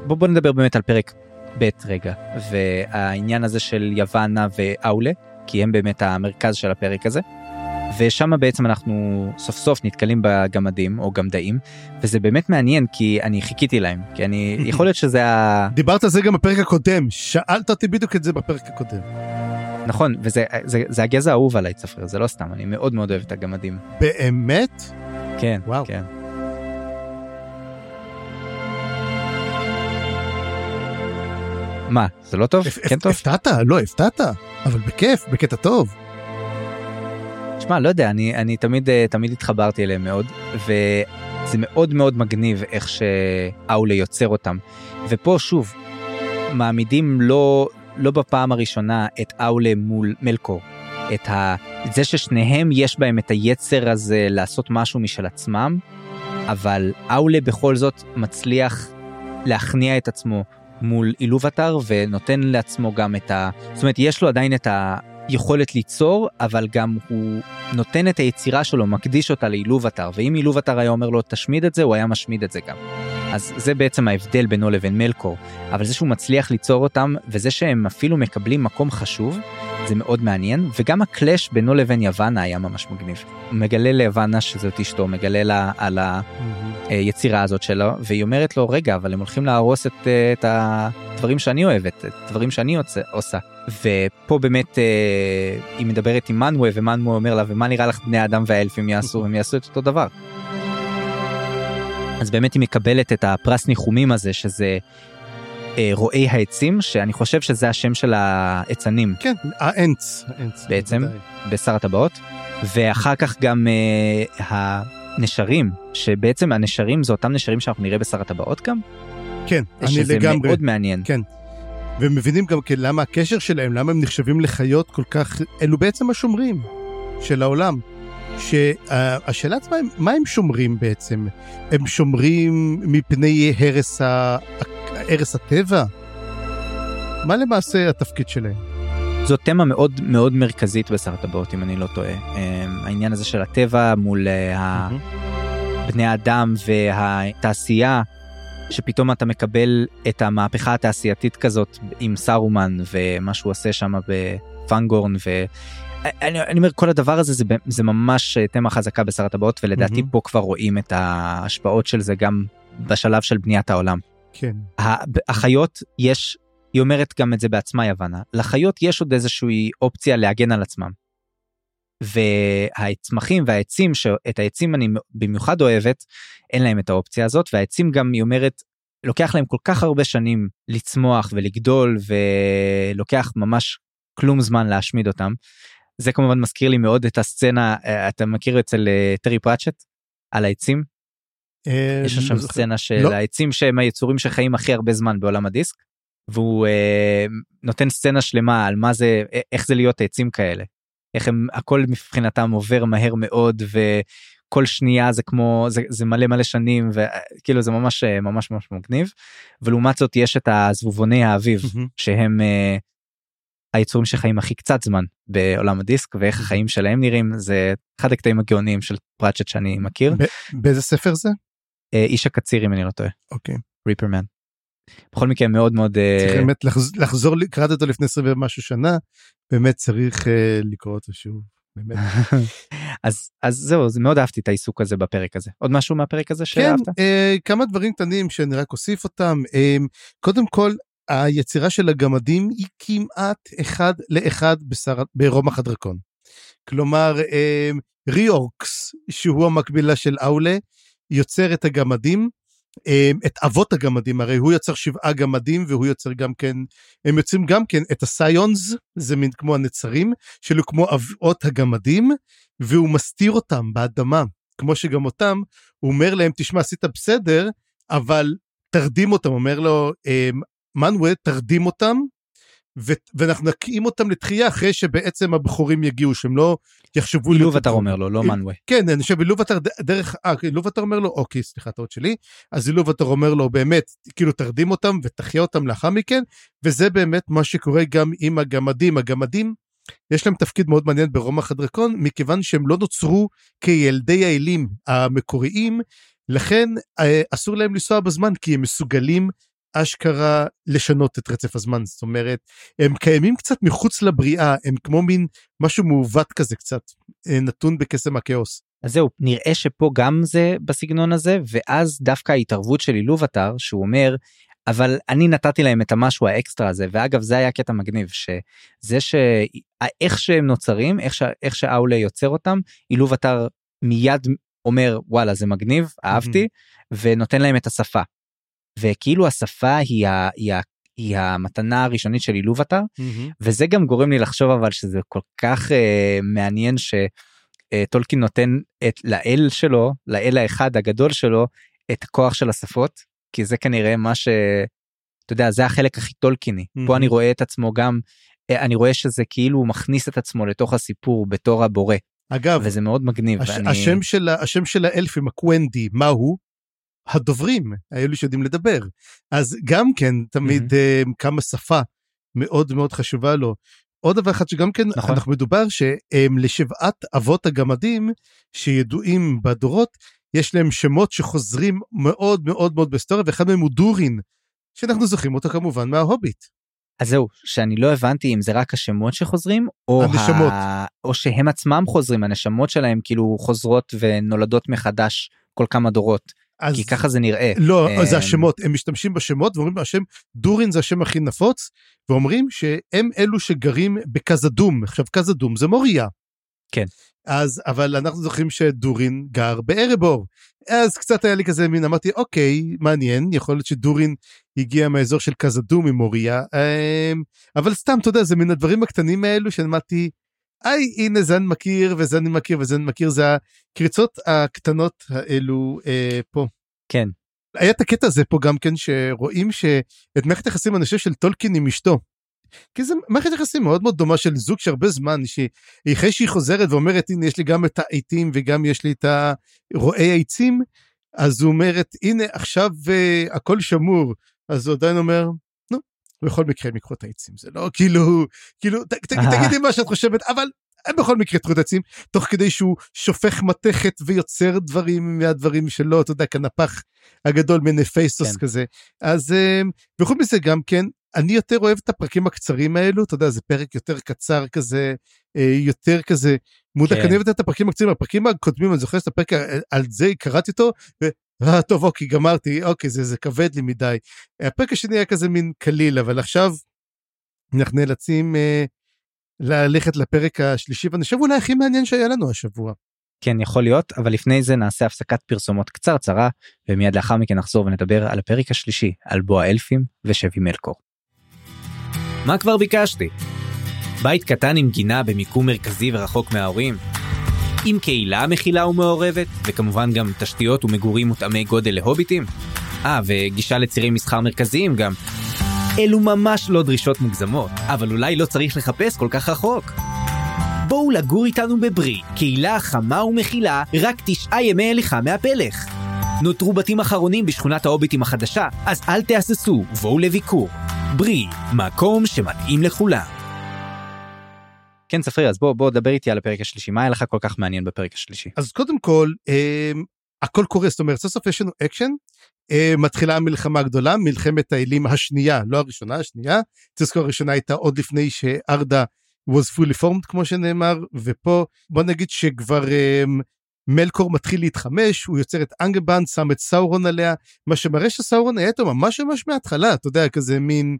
בוא, בוא נדבר באמת על פרק ב' רגע, והעניין הזה של יוונה ואאולה, כי הם באמת המרכז של הפרק הזה. ושם בעצם אנחנו סוף סוף נתקלים בגמדים או גמדאים וזה באמת מעניין כי אני חיכיתי להם כי אני יכול להיות שזה ה... דיברת על זה גם בפרק הקודם שאלת אותי בדיוק את זה בפרק הקודם. נכון וזה זה, זה הגזע האהוב עליי צפריר זה לא סתם אני מאוד מאוד אוהב את הגמדים. באמת? כן וואו. כן. מה זה לא טוב? כן טוב? הפתעת? לא הפתעת אבל בכיף בקטע טוב. שמע לא יודע אני אני תמיד אה, תמיד התחברתי אליהם מאוד וזה מאוד מאוד מגניב איך שאאולה יוצר אותם ופה שוב מעמידים לא לא בפעם הראשונה את אאולה מול מלקור את ה... זה ששניהם יש בהם את היצר הזה לעשות משהו משל עצמם אבל אאולה בכל זאת מצליח להכניע את עצמו מול אילובטר ונותן לעצמו גם את ה... זאת אומרת, יש לו עדיין את היכולת ליצור, אבל גם הוא נותן את היצירה שלו, מקדיש אותה לאילובטר, ואם אילובטר היה אומר לו תשמיד את זה, הוא היה משמיד את זה גם. אז זה בעצם ההבדל בינו לבין מלקור, אבל זה שהוא מצליח ליצור אותם, וזה שהם אפילו מקבלים מקום חשוב, זה מאוד מעניין, וגם הקלאש בינו לבין יוונה היה ממש מגניב. הוא מגלה ליוונה שזאת אשתו, מגלה לה על היצירה הזאת שלו, והיא אומרת לו, רגע, אבל הם הולכים להרוס את, את הדברים שאני אוהבת, את הדברים שאני עושה. ופה באמת אה, היא מדברת עם מנווה, ומנווה אומר לה, ומה נראה לך בני האדם והאלפים יעשו, הם יעשו את אותו דבר. אז באמת היא מקבלת את הפרס ניחומים הזה, שזה אה, רועי העצים, שאני חושב שזה השם של העצנים. כן, האנץ. האנץ בעצם, בוודאי. בשר הטבעות. ואחר כך גם אה, הנשרים, שבעצם הנשרים זה אותם נשרים שאנחנו נראה בשר הטבעות גם. כן, אני שזה לגמרי. שזה מאוד מעניין. כן. ומבינים גם כן למה הקשר שלהם, למה הם נחשבים לחיות כל כך, אלו בעצם השומרים של העולם. שהשאלה עצמה, מה הם שומרים בעצם? הם שומרים מפני הרס, ה... הרס הטבע? מה למעשה התפקיד שלהם? זו תמה מאוד מאוד מרכזית בשר הטבעות אם אני לא טועה. העניין הזה של הטבע מול בני האדם והתעשייה שפתאום אתה מקבל את המהפכה התעשייתית כזאת עם סארומן ומה שהוא עושה שם בפנגורן ואני אני אומר כל הדבר הזה זה, זה ממש תמה חזקה בשר הטבעות ולדעתי mm-hmm. פה כבר רואים את ההשפעות של זה גם בשלב של בניית העולם. כן. החיות יש היא אומרת גם את זה בעצמה יוונה לחיות יש עוד איזושהי אופציה להגן על עצמם. והצמחים והעצים שאת העצים אני במיוחד אוהבת אין להם את האופציה הזאת והעצים גם היא אומרת לוקח להם כל כך הרבה שנים לצמוח ולגדול ולוקח ממש כלום זמן להשמיד אותם. זה כמובן מזכיר לי מאוד את הסצנה אתה מכיר אצל אה, טרי פראצ'ט על העצים. אה, יש שם סצנה של לא. העצים שהם היצורים שחיים הכי הרבה זמן בעולם הדיסק. והוא אה, נותן סצנה שלמה על מה זה איך זה להיות עצים כאלה איך הם הכל מבחינתם עובר מהר מאוד וכל שנייה זה כמו זה, זה מלא מלא שנים וכאילו זה ממש ממש ממש מגניב ולעומת זאת יש את הזבובוני האביב שהם uh, היצורים שחיים הכי קצת זמן בעולם הדיסק ואיך החיים שלהם נראים זה אחד הקטעים הגאוניים של פראצ'ט שאני מכיר. באיזה ספר זה? Uh, איש הקציר אם אני לא טועה. אוקיי. ריפרמן. בכל מקרה מאוד מאוד צריך באמת לחזור קראתי אותו לפני 20 ומשהו שנה באמת צריך לקרוא אותו שוב. באמת. אז אז זהו זה מאוד אהבתי את העיסוק הזה בפרק הזה עוד משהו מהפרק הזה שאהבת? כן, אה, כמה דברים קטנים שאני רק אוסיף אותם אה, קודם כל היצירה של הגמדים היא כמעט אחד לאחד בשר, ברומח הדרקון. כלומר אה, ריאורקס שהוא המקבילה של אאולה יוצר את הגמדים אמ, את אבות הגמדים, הרי הוא יוצר שבעה גמדים והוא יוצר גם כן, הם יוצרים גם כן את הסיונס, זה מין כמו הנצרים, שלו כמו אבות הגמדים, והוא מסתיר אותם באדמה, כמו שגם אותם, הוא אומר להם, תשמע, עשית בסדר, אבל תרדים אותם, אומר לו, אמ, מנווה, תרדים אותם, ו- ואנחנו נקים אותם לתחייה אחרי שבעצם הבכורים יגיעו שהם לא יחשבו אילובטר אומר לו לא מנווה כן אני חושב אילובטר דרך אה אילובטר אומר לו אוקיי סליחה טעות שלי. אז אילובטר אומר לו באמת כאילו תרדים אותם ותחיה אותם לאחר מכן. וזה באמת מה שקורה גם עם הגמדים. הגמדים יש להם תפקיד מאוד מעניין ברומח הדרקון מכיוון שהם לא נוצרו כילדי האלים המקוריים לכן אה, אסור להם לנסוע בזמן כי הם מסוגלים אשכרה לשנות את רצף הזמן זאת אומרת הם קיימים קצת מחוץ לבריאה הם כמו מין משהו מעוות כזה קצת אה, נתון בקסם הכאוס. אז זהו נראה שפה גם זה בסגנון הזה ואז דווקא ההתערבות של אילוב אתר שהוא אומר אבל אני נתתי להם את המשהו האקסטרה הזה ואגב זה היה קטע מגניב שזה שאיך שהם נוצרים איך, ש... איך שאאולה יוצר אותם אילוב אתר מיד אומר וואלה זה מגניב אהבתי mm-hmm. ונותן להם את השפה וכאילו השפה היא, ה, היא, ה, היא המתנה הראשונית של אילובטר mm-hmm. וזה גם גורם לי לחשוב אבל שזה כל כך uh, מעניין שטולקין uh, נותן את לאל שלו לאל האחד הגדול שלו את הכוח של השפות כי זה כנראה מה ש... אתה יודע זה החלק הכי טולקיני mm-hmm. פה אני רואה את עצמו גם uh, אני רואה שזה כאילו הוא מכניס את עצמו לתוך הסיפור בתור הבורא. אגב וזה מאוד מגניב. הש, ואני... השם של השם של האלפים הקוונדי מה הוא? הדוברים, האלו שיודעים לדבר. אז גם כן, תמיד mm-hmm. כמה שפה מאוד מאוד חשובה לו. עוד דבר אחד שגם כן נכון. אנחנו מדובר שלשבעת אבות הגמדים שידועים בדורות יש להם שמות שחוזרים מאוד מאוד מאוד בהיסטוריה ואחד מהם הוא דורין שאנחנו זוכרים אותו כמובן מההוביט. אז זהו שאני לא הבנתי אם זה רק השמות שחוזרים או הנשמות ה... או שהם עצמם חוזרים הנשמות שלהם כאילו חוזרות ונולדות מחדש כל כמה דורות. אז כי ככה זה נראה. לא, הם... זה השמות, הם משתמשים בשמות ואומרים השם דורין זה השם הכי נפוץ, ואומרים שהם אלו שגרים בקזדום, עכשיו קזדום זה מוריה. כן. אז, אבל אנחנו זוכרים שדורין גר בארבור. אז קצת היה לי כזה מין, אמרתי, אוקיי, מעניין, יכול להיות שדורין הגיע מהאזור של קזדום ממוריה, אמ, אבל סתם, אתה יודע, זה מן הדברים הקטנים האלו שאמרתי, היי, הנה אני מכיר אני מכיר אני מכיר, זה הקריצות הקטנות האלו אה, פה. כן. היה את הקטע הזה פה גם כן, שרואים שאת מערכת היחסים, אני חושב, של טולקין עם אשתו. כי זה מערכת יחסים מאוד מאוד דומה של זוג שהרבה זמן, שאחרי שהיא חוזרת ואומרת, הנה, יש לי גם את העיתים וגם יש לי את רועי העצים, אז הוא אומרת, הנה, עכשיו uh, הכל שמור. אז הוא עדיין אומר, בכל מקרה הם יקחו את העצים, זה לא כאילו, כאילו, ת, ת, תגידי מה שאת חושבת, אבל הם בכל מקרה יקחו את העצים, תוך כדי שהוא שופך מתכת ויוצר דברים מהדברים שלו, אתה יודע, כנפח הגדול מנפייסוס כן. כזה. אז, uh, וחוץ מזה גם כן, אני יותר אוהב את הפרקים הקצרים האלו, אתה יודע, זה פרק יותר קצר כזה, אה, יותר כזה מודק, כן. אני אוהב את הפרקים הקצרים, הפרקים הקודמים, אני זוכר את הפרק על זה, קראתי אותו. אה, טוב, אוקיי, גמרתי, אוקיי, זה, זה כבד לי מדי. הפרק השני היה כזה מין קליל, אבל עכשיו אנחנו נאלצים אה, ללכת לפרק השלישי, ואני חושב אולי הכי מעניין שהיה לנו השבוע. כן יכול להיות אבל לפני זה נעשה הפסקת פרסומות קצרצרה ומיד לאחר מכן נחזור ונדבר על הפרק השלישי על בוא האלפים ושבי מלקור. מה כבר ביקשתי? בית קטן עם גינה במיקום מרכזי ורחוק מההורים? עם קהילה מכילה ומעורבת, וכמובן גם תשתיות ומגורים מותאמי גודל להוביטים? אה, וגישה לצירי מסחר מרכזיים גם. אלו ממש לא דרישות מוגזמות, אבל אולי לא צריך לחפש כל כך רחוק. בואו לגור איתנו בברי, קהילה חמה ומכילה, רק תשעה ימי הליכה מהפלך. נותרו בתים אחרונים בשכונת ההוביטים החדשה, אז אל תהססו, בואו לביקור. ברי, מקום שמתאים לכולם. כן צפריר אז בוא בוא דבר איתי על הפרק השלישי. מה היה לך כל כך מעניין בפרק השלישי? אז קודם כל אה, הכל קורה זאת אומרת סוף סוף יש לנו אקשן אה, מתחילה המלחמה הגדולה מלחמת האלים השנייה לא הראשונה השנייה. תזכור הראשונה הייתה עוד לפני שארדה was fully formed כמו שנאמר ופה בוא נגיד שכבר אה, מלקור מתחיל להתחמש, הוא יוצר את אנגבנד, שם את סאורון עליה, מה שמראה שסאורון היה איתו ממש ממש מההתחלה, אתה יודע, כזה מין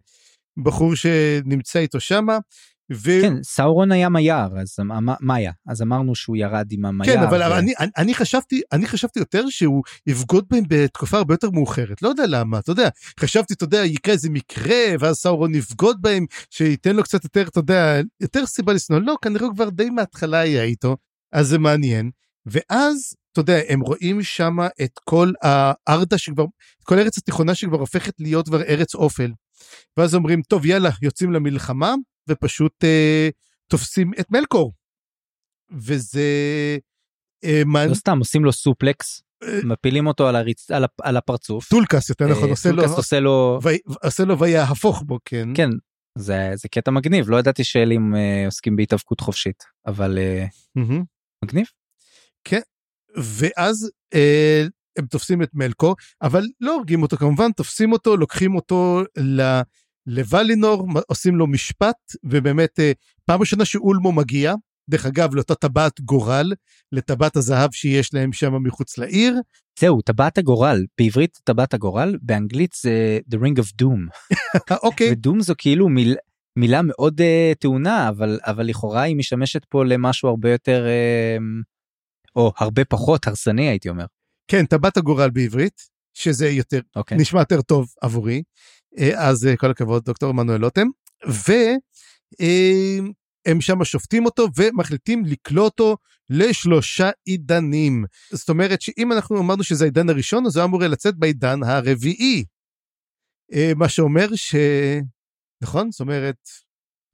בחור שנמצא איתו שמה. ו... כן, סאורון היה מייר, אז מה, מה היה? אז אמרנו שהוא ירד עם המייר. כן, אבל, ו... אני, אני, אני, חשבתי, אני חשבתי יותר שהוא יבגוד בהם בתקופה הרבה יותר מאוחרת, לא יודע למה, אתה יודע, חשבתי, אתה יודע, יקרה איזה מקרה, ואז סאורון יבגוד בהם, שייתן לו קצת יותר, אתה יודע, יותר סיבה לשנוא, לא, כנראה הוא כבר די מההתחלה היה איתו, אז זה מעניין. ואז, אתה יודע, הם רואים שם את כל הארדה שכבר, את כל ארץ התיכונה שכבר הופכת להיות כבר ארץ אופל. ואז אומרים, טוב, יאללה, יוצאים למלחמה, ופשוט אה, תופסים את מלקור. וזה... אה, מה... לא סתם, עושים לו suplex, אה, מפילים אותו על, הריצ... על, הפ... על הפרצוף. טולקס, יותר נכון, עושה לו... טולקס עושה לו... ו... עושה לו ויהפוך בו, כן. כן, זה, זה קטע מגניב, לא ידעתי שאלים אה, עוסקים בהתאבקות חופשית, אבל אה, אמהמ. מגניב. כן, ואז אה, הם תופסים את מלקור, אבל לא הורגים אותו כמובן, תופסים אותו, לוקחים אותו ל... לוולינור, עושים לו משפט, ובאמת אה, פעם ראשונה שאולמו מגיע, דרך אגב, לאותה טבעת גורל, לטבעת הזהב שיש להם שם מחוץ לעיר. זהו, טבעת הגורל, בעברית טבעת הגורל, באנגלית זה The Ring of Doom. אוקיי. ודום זו כאילו מיל, מילה מאוד uh, טעונה, אבל, אבל לכאורה היא משמשת פה למשהו הרבה יותר uh, או הרבה פחות הרסני הייתי אומר. כן, טבעת הגורל בעברית, שזה יותר, okay. אוקיי. נשמע יותר טוב עבורי. אה, אז אה, כל הכבוד דוקטור עמנואל לוטם. והם אה, שם שופטים אותו ומחליטים לקלוא אותו לשלושה עידנים. זאת אומרת שאם אנחנו אמרנו שזה העידן הראשון, אז הוא אמור לצאת בעידן הרביעי. מה שאומר ש... נכון? זאת אומרת,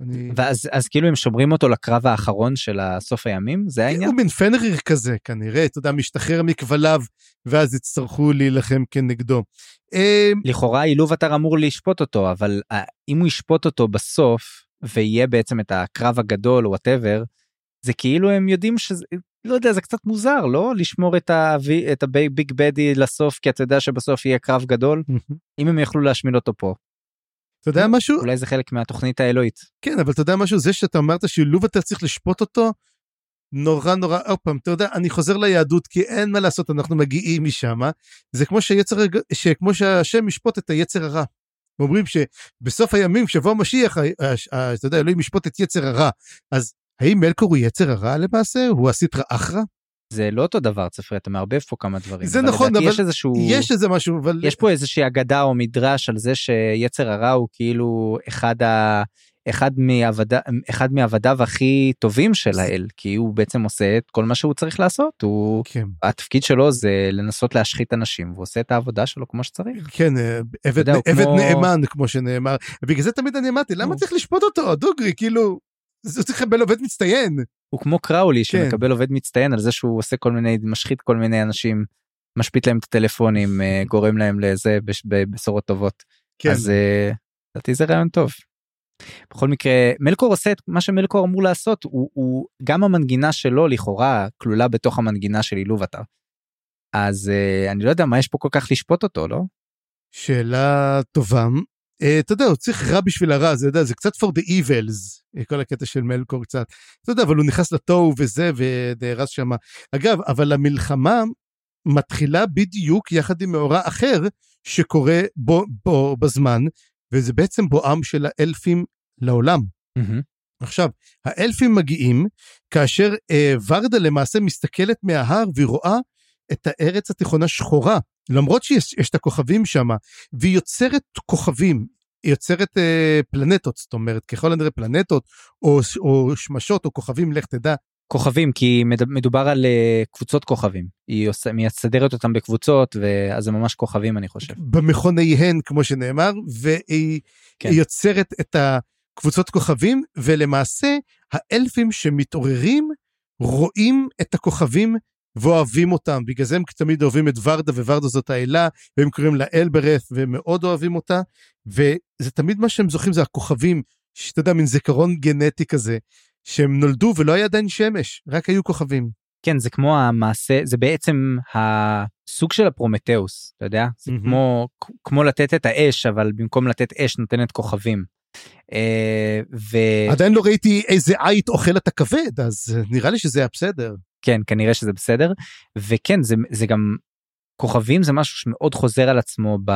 אני... ואז אז כאילו הם שומרים אותו לקרב האחרון של הסוף הימים? זה העניין? הוא מין פנריר כזה כנראה. אתה יודע משתחרר מכבליו ואז יצטרכו להילחם כנגדו. אה, לכאורה אילובאתר אמור לשפוט אותו אבל אה, אם הוא ישפוט אותו בסוף ויהיה בעצם את הקרב הגדול whatever זה כאילו הם יודעים שזה לא יודע זה קצת מוזר לא? לשמור את ה את ה big baddie לסוף כי אתה יודע שבסוף יהיה קרב גדול. אם הם יכלו להשמיד אותו פה. אתה יודע משהו? אולי זה חלק מהתוכנית האלוהית. כן אבל אתה יודע משהו זה שאתה אמרת שאילוב אתה צריך לשפוט אותו נורא נורא עוד פעם אתה יודע אני חוזר ליהדות כי אין מה לעשות אנחנו מגיעים משם זה כמו שיצר שכמו שהשם ישפוט את היצר הרע. אומרים שבסוף הימים כשבוא המשיח אתה יודע אלוהים ישפוט את יצר הרע אז האם מלקור הוא יצר הרע למעשה הוא הסיטרא אחרא? זה לא אותו דבר צפרי אתה מערבב פה כמה דברים זה נכון אבל יש איזשהו יש איזה משהו אבל יש פה איזושהי אגדה או מדרש על זה שיצר הרע הוא כאילו אחד ה... אחד מעבדה אחד מעבדיו הכי טובים של האל כי הוא בעצם עושה את כל מה שהוא צריך לעשות הוא כן. התפקיד שלו זה לנסות להשחית אנשים והוא עושה את העבודה שלו כמו שצריך. כן אה, עבד, יודע, עבד כמו- נאמן כמו שנאמר בגלל זה תמיד אני אמרתי למה צריך לשפוט אותו דוגרי כאילו. זה צריך לקבל עובד מצטיין הוא כמו קראולי כן. שמקבל עובד מצטיין על זה שהוא עושה כל מיני משחית כל מיני אנשים משפיט להם את הטלפונים אה, גורם להם לזה בש- בבשורות טובות כן אז אה, לדעתי זה רעיון טוב. בכל מקרה מלקור עושה את מה שמלקור אמור לעשות הוא, הוא גם המנגינה שלו לכאורה כלולה בתוך המנגינה של אילוב אתר. אז אה, אני לא יודע מה יש פה כל כך לשפוט אותו לא שאלה טובה. אה, אתה יודע הוא צריך רע בשביל הרע זה, יודע, זה קצת for the evils אה, כל הקטע של מלקור קצת. אתה יודע אבל הוא נכנס לתוהו וזה ונהרס שם. אגב אבל המלחמה מתחילה בדיוק יחד עם מאורע אחר שקורה בו, בו בזמן וזה בעצם בואם של האלפים לעולם. עכשיו, האלפים מגיעים כאשר אה, ורדה למעשה מסתכלת מההר והיא רואה את הארץ התיכונה שחורה, למרות שיש יש את הכוכבים שם, והיא יוצרת כוכבים, היא יוצרת אה, פלנטות, זאת אומרת, ככל הנראה פלנטות, או, או שמשות או כוכבים, לך תדע. כוכבים כי מד- מדובר על אה, קבוצות כוכבים היא עושה מסדרת אותם בקבוצות ואז זה ממש כוכבים אני חושב. במכוניהן, כמו שנאמר, והיא. כן. יוצרת את הקבוצות כוכבים, ולמעשה האלפים שמתעוררים רואים את הכוכבים ואוהבים אותם. בגלל זה הם תמיד אוהבים את ורדה, וורדה זאת האלה, והם קוראים לה אלברeth, והם מאוד אוהבים אותה, וזה תמיד מה שהם זוכרים זה הכוכבים, שאתה יודע, מין זיכרון גנטי כזה, שהם נולדו ולא היה עדיין שמש, רק היו כוכבים. כן זה כמו המעשה זה בעצם הסוג של הפרומטאוס אתה יודע זה מהמם. כמו כמו לתת את האש אבל במקום לתת אש נותנת כוכבים. אה, וכן עדיין לא ראיתי איזה עית אוכל את הכבד, אז נראה לי שזה היה בסדר. כן, כנראה שזה בסדר וכן זה זה גם כוכבים זה משהו שמאוד חוזר על עצמו ב...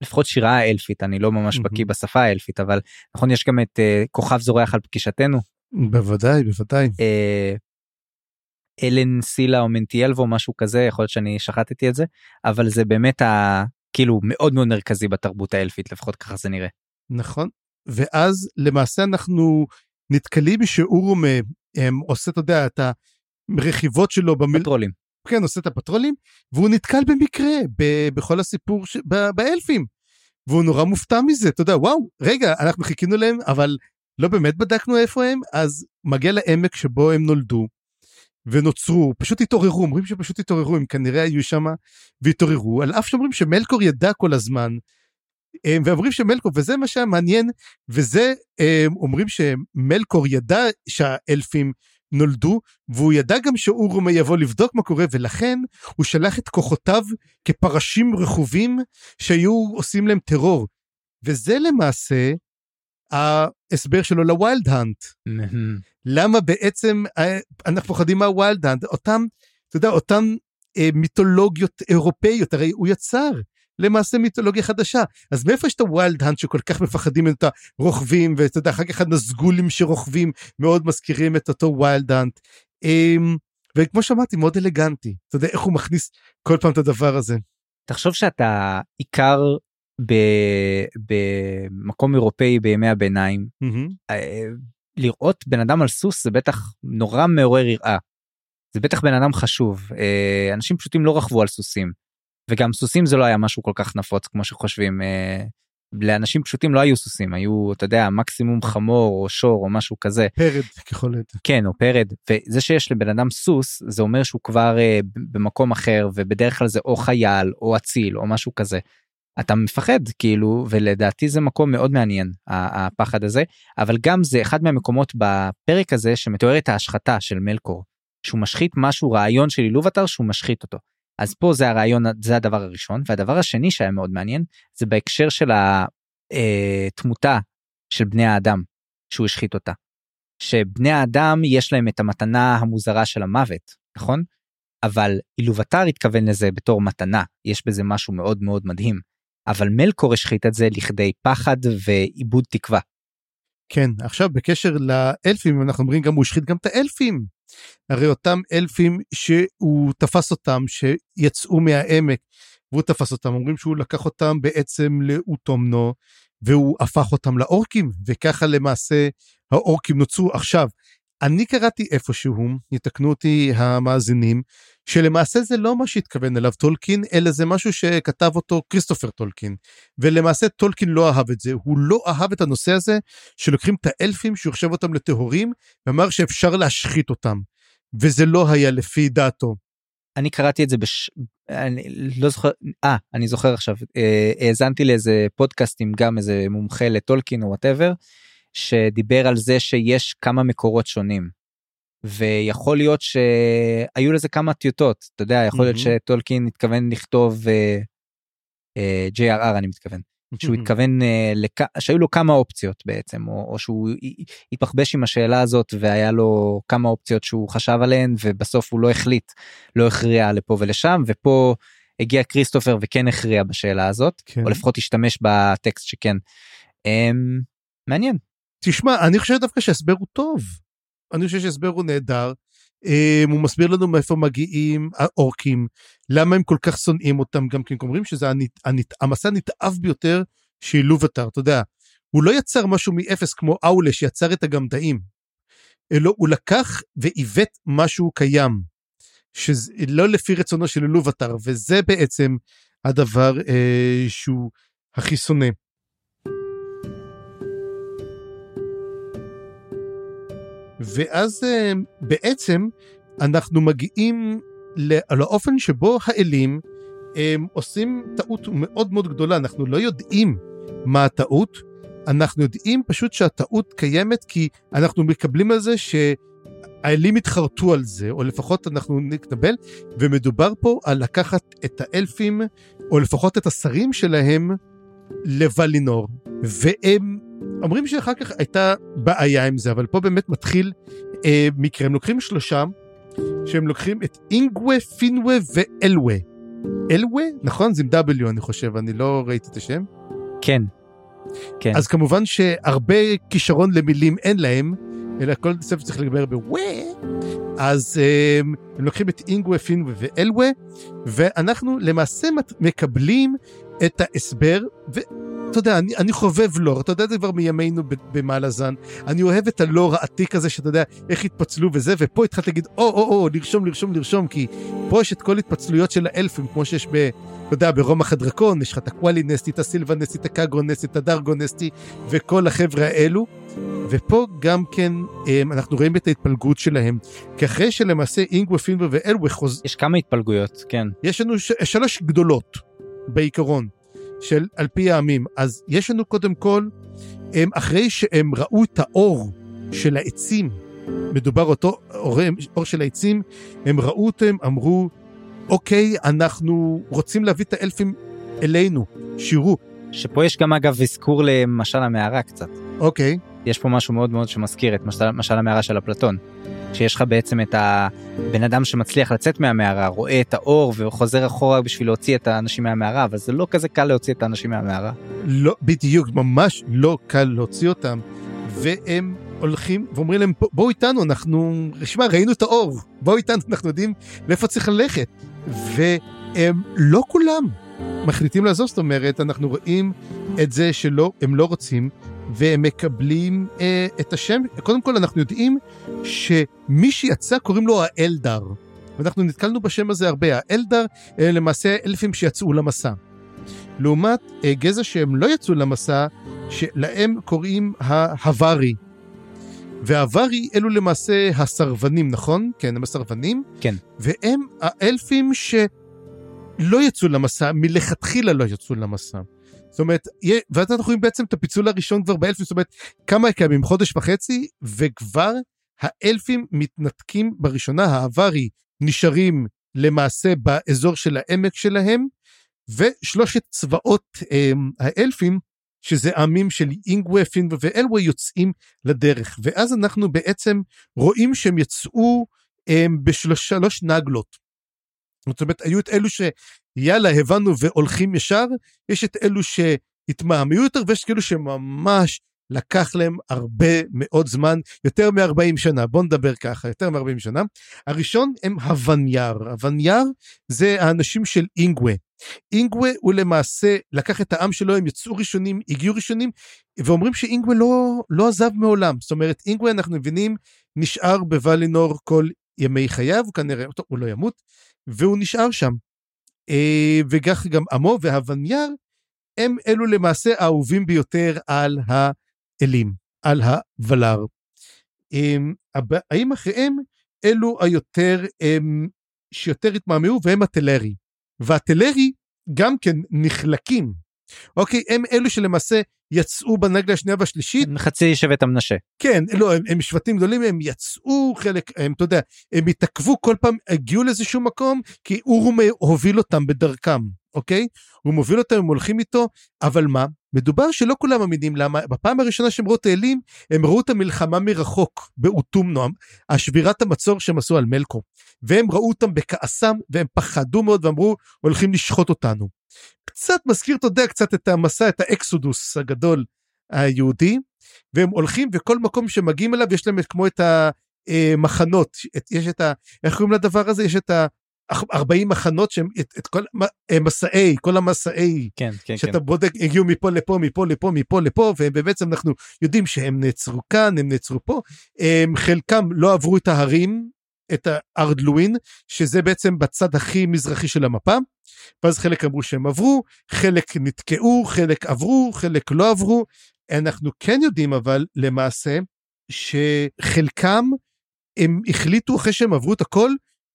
לפחות שירה האלפית אני לא ממש. בקיא בשפה האלפית אבל נכון יש גם את אה, כוכב זורח על פגישתנו בוודאי, בוודאי. אה, אלן סילה או מנטיאלבו משהו כזה יכול להיות שאני שחטתי את זה אבל זה באמת ה... כאילו מאוד מאוד מרכזי בתרבות האלפית לפחות ככה זה נראה. נכון. ואז למעשה אנחנו נתקלים הם, עושה, אתה יודע, את הרכיבות שלו במיל... פטרולים. כן, עושה את הפטרולים, והוא נתקל במקרה ב... בכל הסיפור ש... ב... באלפים. והוא נורא מופתע מזה, אתה יודע, וואו, רגע, אנחנו חיכינו להם, אבל לא באמת בדקנו איפה הם, אז מגיע לעמק שבו הם נולדו, ונוצרו, פשוט התעוררו, אומרים שפשוט התעוררו, הם כנראה היו שם והתעוררו, על אף שאומרים שמלקור ידע כל הזמן, ואומרים שמלקור, וזה מה שהיה מעניין, וזה, אה, אומרים שמלקור ידע שהאלפים נולדו, והוא ידע גם שאורומה יבוא לבדוק מה קורה, ולכן הוא שלח את כוחותיו כפרשים רכובים שהיו עושים להם טרור. וזה למעשה ההסבר שלו ל Wild Hunt. למה בעצם אה, אנחנו פוחדים מה Wild Hunt? אותם, אתה יודע, אותן אה, מיתולוגיות אירופאיות, הרי הוא יצר למעשה מיתולוגיה חדשה. אז מאיפה יש את ה Wild Hunt שכל כך מפחדים את הרוכבים, ואתה יודע, אחר כך הנזגולים שרוכבים מאוד מזכירים את אותו Wild Hunt. אה, וכמו שאמרתי, מאוד אלגנטי. אתה יודע איך הוא מכניס כל פעם את הדבר הזה. תחשוב שאתה איכר ב- במקום אירופאי בימי הביניים אה, לראות בן אדם על סוס זה בטח נורא מעורר יראה. זה בטח בן אדם חשוב אה, אנשים פשוטים לא רכבו על סוסים וגם סוסים זה לא היה משהו כל כך נפוץ כמו שחושבים אה, לאנשים פשוטים לא היו סוסים היו אתה יודע מקסימום חמור או שור או משהו כזה פרד ככל היותר. כן או פרד וזה שיש לבן אדם סוס זה אומר שהוא כבר uh, במקום אחר ובדרך כלל זה או חייל או אציל או משהו כזה. אתה מפחד כאילו ולדעתי זה מקום מאוד מעניין הפחד הזה אבל גם זה אחד מהמקומות בפרק הזה שמתואר את ההשחתה של מלקור שהוא משחית משהו רעיון של אילובטר שהוא משחית אותו. אז פה זה הרעיון זה הדבר הראשון והדבר השני שהיה מאוד מעניין זה בהקשר של התמותה אה, של בני האדם שהוא השחית אותה. שבני האדם יש להם את המתנה המוזרה של המוות נכון אבל אילובטר התכוון לזה בתור מתנה יש בזה משהו מאוד מאוד מדהים אבל מלקור השחית את זה לכדי פחד ועיבוד תקווה. כן עכשיו בקשר לאלפים אנחנו אומרים גם הוא השחית גם את האלפים. הרי אותם אלפים שהוא תפס אותם שיצאו מהעמק והוא תפס אותם אומרים שהוא לקח אותם בעצם לאוטומנו והוא הפך אותם לאורקים וככה למעשה האורקים נוצרו עכשיו. אני קראתי איפשהו יתקנו אותי המאזינים שלמעשה זה לא מה שהתכוון אליו טולקין, אלא זה משהו שכתב אותו כריסטופר טולקין. ולמעשה טולקין לא אהב את זה, הוא לא אהב את הנושא הזה שלוקחים את האלפים שהוא חושב אותם לטהורים, ואמר שאפשר להשחית אותם. וזה לא היה לפי דעתו. אני קראתי את זה בש... אני לא זוכר, אה, אני זוכר עכשיו, אה, האזנתי לאיזה פודקאסט עם גם איזה מומחה לטולקין או whatever, שדיבר על זה שיש כמה מקורות שונים. ויכול להיות שהיו לזה כמה טיוטות אתה יודע יכול להיות שטולקין התכוון לכתוב אה, uh, JRR אני מתכוון שהוא התכוון uh, לכ... שהיו לו כמה אופציות בעצם או, או שהוא התפחבש עם השאלה הזאת והיה לו כמה אופציות שהוא חשב עליהן ובסוף הוא לא החליט לא הכריע לפה ולשם ופה הגיע כריסטופר וכן הכריע בשאלה הזאת כן. או לפחות השתמש בטקסט שכן. Um, מעניין. תשמע אני חושב דווקא שההסבר הוא טוב. אני חושב שהסבר הוא נהדר. Um, הוא מסביר לנו מאיפה מגיעים האורקים, למה הם כל כך שונאים אותם, גם כן אומרים שזה הנת, הנת, המסע הנתעב ביותר של לובטר, אתה יודע, הוא לא יצר משהו מאפס כמו אאולה שיצר את הגמדאים, אלא הוא לקח ועיוות משהו קיים, שלא לפי רצונו של לובטר, וזה בעצם הדבר uh, שהוא הכי שונא. ואז אה, בעצם אנחנו מגיעים לאופן שבו האלים עושים טעות מאוד מאוד גדולה, אנחנו לא יודעים מה הטעות, אנחנו יודעים פשוט שהטעות קיימת כי אנחנו מקבלים על זה שהאלים התחרטו על זה, או לפחות אנחנו נקבל, ומדובר פה על לקחת את האלפים, או לפחות את השרים שלהם, לוולינור, והם אומרים שאחר כך הייתה בעיה עם זה, אבל פה באמת מתחיל אה, מקרה. הם לוקחים שלושה, שהם לוקחים את אינגווה, פינווה ואלווה. אלווה? נכון? זה עם W אני חושב, אני לא ראיתי את השם. כן. כן. אז כמובן שהרבה כישרון למילים אין להם, אלא כל ספר צריך לדבר בווה. אז אה, הם לוקחים את אינגווה, פינווה ואלווה, ואנחנו למעשה מקבלים את ההסבר, אתה יודע, אני, אני חובב לור, אתה יודע, זה כבר מימינו במעל הזן. אני אוהב את הלור העתיק הזה, שאתה יודע איך התפצלו וזה, ופה התחלתי להגיד, או, או, או, לרשום, לרשום, לרשום, כי פה יש את כל התפצלויות של האלפים, כמו שיש ב... אתה יודע, ברומח הדרקון, יש לך את הקוואלי נסטי, את הסילבה נסטי, את הקאגרו נסטי, את הדרגו נסטי, וכל החבר'ה האלו. ופה גם כן אמ, אנחנו רואים את ההתפלגות שלהם, כי אחרי שלמעשה אינגווה, פינבר ואלווה חוז... יש כמה התפלגויות, כן. יש לנו ש... שלוש גדולות בעיקרון. של על פי העמים. אז יש לנו קודם כל, הם אחרי שהם ראו את האור של העצים, מדובר אותו אור, אור של העצים, הם ראו אותם, אמרו, אוקיי, אנחנו רוצים להביא את האלפים אלינו, שירו. שפה יש גם אגב אזכור למשל המערה קצת. אוקיי. יש פה משהו מאוד מאוד שמזכיר את משל, משל המערה של אפלטון. שיש לך בעצם את הבן אדם שמצליח לצאת מהמערה, רואה את האור וחוזר אחורה בשביל להוציא את האנשים מהמערה, אבל זה לא כזה קל להוציא את האנשים מהמערה. לא, בדיוק, ממש לא קל להוציא אותם, והם הולכים ואומרים להם, בואו איתנו, אנחנו, שמע, ראינו את האור, בואו איתנו, אנחנו יודעים לאיפה צריך ללכת. והם לא כולם מחליטים לעזוב, זאת אומרת, אנחנו רואים את זה שלא, הם לא רוצים, והם מקבלים אה, את השם, קודם כל אנחנו יודעים שמי שיצא קוראים לו האלדר, ואנחנו נתקלנו בשם הזה הרבה, האלדר אה, למעשה אלפים שיצאו למסע. לעומת אה, גזע שהם לא יצאו למסע, שלהם קוראים ההווארי. והווארי אלו למעשה הסרבנים, נכון? כן, הם הסרבנים. כן. והם האלפים שלא יצאו למסע, מלכתחילה לא יצאו למסע. זאת אומרת, ואז אנחנו רואים בעצם את הפיצול הראשון כבר באלפים, זאת אומרת, כמה קיימים? חודש וחצי, וכבר האלפים מתנתקים בראשונה, האווארי נשארים למעשה באזור של העמק שלהם, ושלושת צבאות הם, האלפים, שזה עמים של אינגווה, פינגווה ואלווה, יוצאים לדרך. ואז אנחנו בעצם רואים שהם יצאו הם, בשלוש נגלות. זאת אומרת, היו את אלו שיאללה, הבנו והולכים ישר, יש את אלו שהתמהמהו יותר, ויש כאלו שממש לקח להם הרבה מאוד זמן, יותר מ-40 שנה, בוא נדבר ככה, יותר מ-40 שנה. הראשון הם הווניאר, הווניאר זה האנשים של אינגווה. אינגווה הוא למעשה לקח את העם שלו, הם יצאו ראשונים, הגיעו ראשונים, ואומרים שאינגווה לא, לא עזב מעולם. זאת אומרת, אינגווה, אנחנו מבינים, נשאר בוולינור כל ימי חייו, כנראה, טוב, הוא לא ימות, והוא נשאר שם. אה, וכך גם עמו והווניאר, הם אלו למעשה האהובים ביותר על האלים, על הוולר. הבאים אחריהם, אלו היותר, הם, שיותר התמהמהו, והם הטלרי. והטלרי גם כן נחלקים. אוקיי, הם אלו שלמעשה יצאו בנגלה השנייה והשלישית. חצי שבט המנשה. כן, לא, הם, הם שבטים גדולים, הם יצאו חלק, הם, אתה יודע, הם התעכבו כל פעם, הגיעו לאיזשהו מקום, כי אורום הוביל אותם בדרכם, אוקיי? הוא מוביל אותם, הם הולכים איתו, אבל מה? מדובר שלא כולם מאמינים למה, בפעם הראשונה שהם ראו את האלים, הם ראו את המלחמה מרחוק, באוטום נועם, השבירת המצור שהם עשו על מלקו. והם ראו אותם בכעסם, והם פחדו מאוד ואמרו, הולכים לשחוט אותנו. קצת מזכיר, אתה יודע, קצת את המסע, את האקסודוס הגדול היהודי, והם הולכים, וכל מקום שמגיעים אליו יש להם את, כמו את המחנות, את, יש את ה... איך קוראים לדבר הזה? יש את ה... 40 מחנות שהם את, את כל אה, מסעי כל המסעי. כן כן שאתה כן. בודק הגיעו מפה לפה מפה לפה מפה לפה ובעצם אנחנו יודעים שהם נעצרו כאן הם נעצרו פה. הם חלקם לא עברו את ההרים את הארדלווין שזה בעצם בצד הכי מזרחי של המפה. ואז חלק אמרו שהם עברו חלק נתקעו חלק עברו חלק לא עברו. אנחנו כן יודעים אבל למעשה שחלקם הם החליטו אחרי שהם עברו את הכל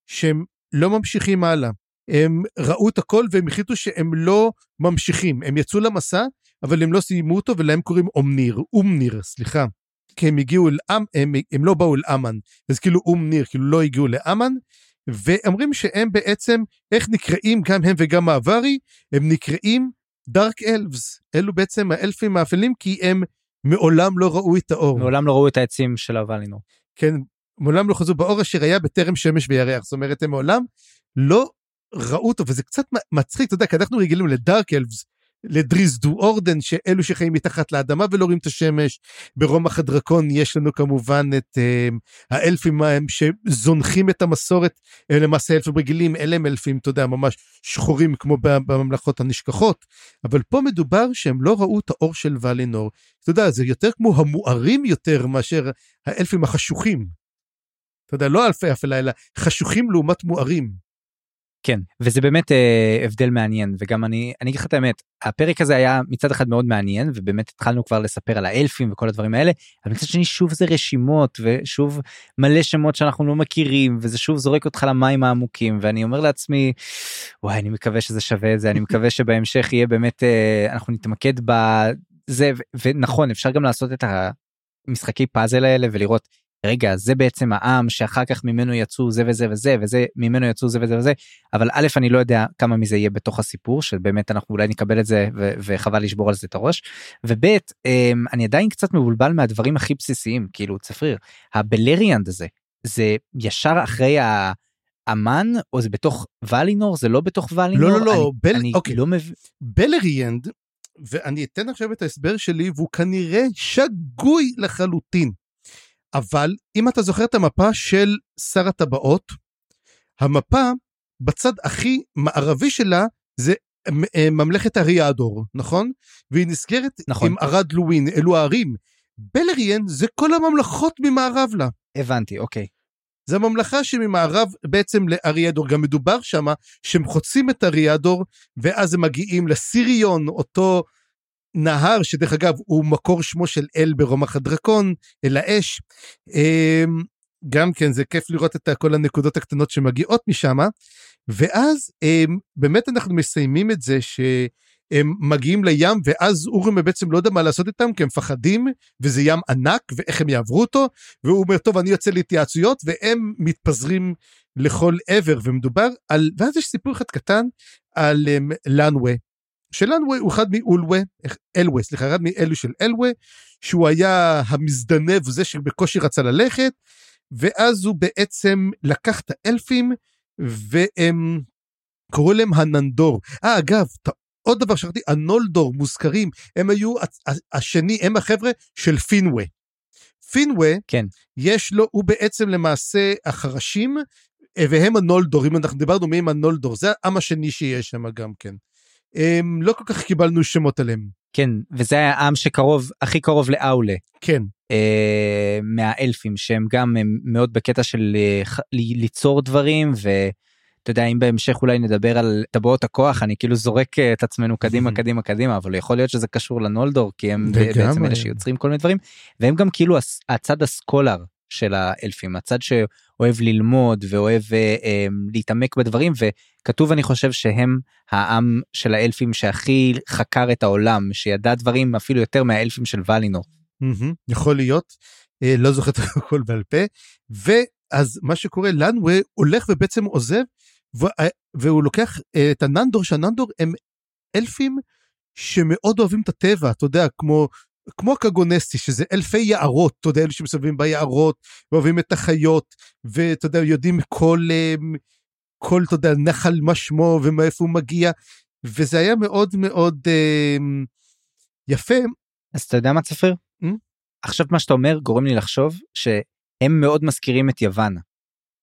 שהם לא ממשיכים הלאה. הם ראו את הכל והם החליטו שהם לא ממשיכים. הם יצאו למסע, אבל הם לא סיימו אותו ולהם קוראים אומניר, אומניר, סליחה. כי הם הגיעו אל עם, הם, הם לא באו אל אמן, אז כאילו אומניר, כאילו לא הגיעו לאמן, ואומרים שהם בעצם, איך נקראים גם הם וגם מעברי? הם נקראים דארק אלווס. אלו בעצם האלפים האפלים כי הם מעולם לא ראו את האור. מעולם לא ראו את העצים של הוואלינור. כן, מעולם לא חזו באור אשר היה בטרם שמש וירח. זאת אומרת, הם מעולם לא ראו אותו, וזה קצת מצחיק, אתה יודע, כי אנחנו רגילים לדארק אלווס, לדריזדו אורדן, שאלו שחיים מתחת לאדמה ולא רואים את השמש. ברומח הדרקון יש לנו כמובן את uh, האלפים ההם שזונחים את המסורת, הם למעשה אלפים רגילים, אלה הם אלפים, אתה יודע, ממש שחורים כמו בממלכות הנשכחות. אבל פה מדובר שהם לא ראו את האור של ולינור. אתה יודע, זה יותר כמו המוארים יותר מאשר האלפים החשוכים. אתה יודע, לא אלפי אפלה, אלא חשוכים לעומת מוארים. כן, וזה באמת אה, הבדל מעניין, וגם אני, אני אגיד לך את האמת, הפרק הזה היה מצד אחד מאוד מעניין, ובאמת התחלנו כבר לספר על האלפים וכל הדברים האלה, אבל מצד שני שוב זה רשימות, ושוב מלא שמות שאנחנו לא מכירים, וזה שוב זורק אותך למים העמוקים, ואני אומר לעצמי, וואי, אני מקווה שזה שווה את זה, אני מקווה שבהמשך יהיה באמת, אה, אנחנו נתמקד בזה, ונכון, אפשר גם לעשות את המשחקי פאזל האלה ולראות רגע זה בעצם העם שאחר כך ממנו יצאו זה וזה וזה וזה ממנו יצאו זה וזה וזה אבל א' אני לא יודע כמה מזה יהיה בתוך הסיפור שבאמת אנחנו אולי נקבל את זה ו- וחבל לשבור על זה את הראש וב' אמ, אני עדיין קצת מבולבל מהדברים הכי בסיסיים כאילו צפריר הבלריאנד הזה זה ישר אחרי האמן או זה בתוך ולינור זה לא בתוך ולינור לא לא לא אני, בל... אני אוקיי. לא מבין בלריאנד ואני אתן עכשיו את ההסבר שלי והוא כנראה שגוי לחלוטין. אבל אם אתה זוכר את המפה של שר הטבעות, המפה בצד הכי מערבי שלה זה אה, ממלכת אריאדור, נכון? והיא נסגרת נכון. עם ארד לווין, אלו הערים. בלריאן זה כל הממלכות ממערב לה. הבנתי, אוקיי. זה הממלכה שממערב בעצם לאריאדור. גם מדובר שם שהם חוצים את אריאדור, ואז הם מגיעים לסיריון, אותו נהר, שדרך אגב הוא מקור שמו של אל ברומח הדרקון, אל האש. אמ, גם כן, זה כיף לראות את כל הנקודות הקטנות שמגיעות משם. ואז אמ, באמת אנחנו מסיימים את זה ש... הם מגיעים לים ואז אורים בעצם לא יודע מה לעשות איתם כי הם מפחדים וזה ים ענק ואיך הם יעברו אותו והוא אומר טוב אני יוצא להתייעצויות והם מתפזרים לכל עבר ומדובר על ואז יש סיפור אחד קטן על לנווה שלנווה הוא אחד מאולווה אלווה סליחה אחד מאלו של אלווה שהוא היה המזדנב זה שבקושי רצה ללכת ואז הוא בעצם לקח את האלפים והם קראו להם הננדור. אה אגב עוד דבר שכחתי, הנולדור מוזכרים, הם היו השני, הם החבר'ה של פינווה. פינווה, כן. יש לו, הוא בעצם למעשה החרשים, והם הנולדור, אם אנחנו דיברנו מי הם הנולדור, זה העם השני שיש שם גם כן. הם, לא כל כך קיבלנו שמות עליהם. כן, וזה היה העם שקרוב, הכי קרוב לאאולה. כן. אה, מהאלפים, שהם גם הם מאוד בקטע של אה, ליצור דברים, ו... אתה יודע אם בהמשך אולי נדבר על טבעות הכוח אני כאילו זורק אה, את עצמנו קדימה קדימה קדימה אבל יכול להיות שזה קשור לנולדור כי הם בעצם אלה שיוצרים כל מיני דברים והם גם כאילו הצד הסקולר של האלפים. הצד שאוהב ללמוד ואוהב אה, אה, להתעמק בדברים וכתוב אני חושב שהם העם של האלפים שהכי חקר את העולם שידע דברים אפילו יותר מהאלפים של ולינור. יכול להיות. אה, לא זוכר את הכל בעל פה. ואז מה שקורה לנו הולך ובעצם עוזב אה, והוא לוקח אה, את הננדור שהננדור הם אלפים שמאוד אוהבים את הטבע אתה יודע כמו כמו הקגונסטי שזה אלפי יערות אתה יודע אלו שמסתובבים ביערות ואוהבים את החיות ואתה יודע יודעים כל אה, כל אתה יודע נחל מה שמו ומאיפה הוא מגיע וזה היה מאוד מאוד אה, יפה. אז אתה יודע מה צפיר? Mm? עכשיו מה שאתה אומר גורם לי לחשוב שהם מאוד מזכירים את יוון.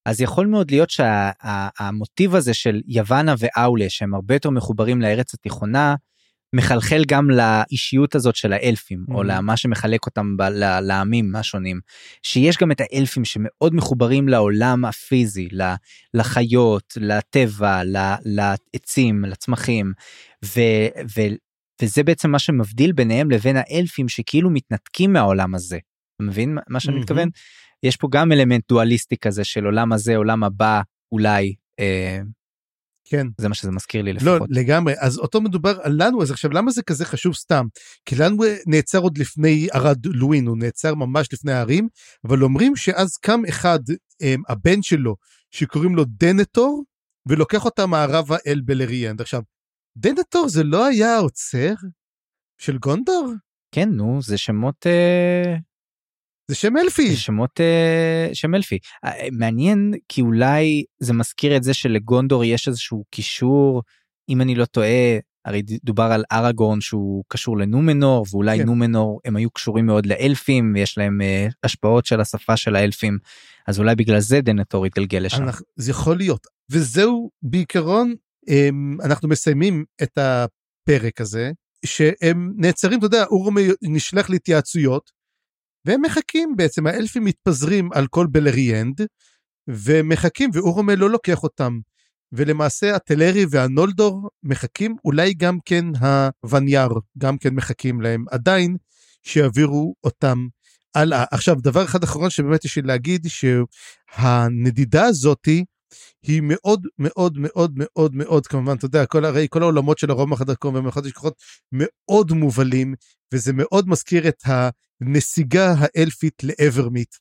אז יכול מאוד להיות שהמוטיב שה, הזה של יוונה ואאולה שהם הרבה יותר מחוברים לארץ התיכונה מחלחל גם לאישיות הזאת של האלפים mm-hmm. או למה שמחלק אותם ב, ל, לעמים השונים שיש גם את האלפים שמאוד מחוברים לעולם הפיזי לחיות לטבע לעצים לצמחים ו, ו, וזה בעצם מה שמבדיל ביניהם לבין האלפים שכאילו מתנתקים מהעולם הזה. אתה מבין מה שאני mm-hmm. מתכוון? יש פה גם אלמנט דואליסטי כזה של עולם הזה עולם הבא אולי. אה, כן זה מה שזה מזכיר לי לא, לפחות. לא לגמרי אז אותו מדובר על לנו אז עכשיו למה זה כזה חשוב סתם כי לנו נעצר עוד לפני ערד לואין הוא נעצר ממש לפני הערים אבל אומרים שאז קם אחד הם, אה, הבן שלו שקוראים לו דנטור ולוקח אותה מערבה אל בלריאנד עכשיו דנטור זה לא היה העוצר של גונדור? כן נו זה שמות אה, זה שם אלפי. זה שמות uh, שם אלפי. Uh, מעניין כי אולי זה מזכיר את זה שלגונדור יש איזשהו קישור אם אני לא טועה הרי דובר על אראגורן שהוא קשור לנומנור ואולי כן. נומנור הם היו קשורים מאוד לאלפים ויש להם uh, השפעות של השפה של האלפים אז אולי בגלל זה דנטור התגלגל לשם. אנחנו, זה יכול להיות וזהו בעיקרון um, אנחנו מסיימים את הפרק הזה שהם נעצרים אתה יודע אורמי נשלח להתייעצויות והם מחכים בעצם, האלפים מתפזרים על כל בלריאנד, ומחכים, ואורומל לא לוקח אותם. ולמעשה הטלרי והנולדור מחכים, אולי גם כן הווניאר, גם כן מחכים להם עדיין, שיעבירו אותם הלאה. עכשיו, דבר אחד אחרון שבאמת יש לי להגיד, שהנדידה הזאתי, היא מאוד מאוד מאוד מאוד מאוד כמובן אתה יודע כל הרי כל העולמות של הרומח הדרכון ומלאכות השכחות מאוד מובלים וזה מאוד מזכיר את הנסיגה האלפית לאברמיט.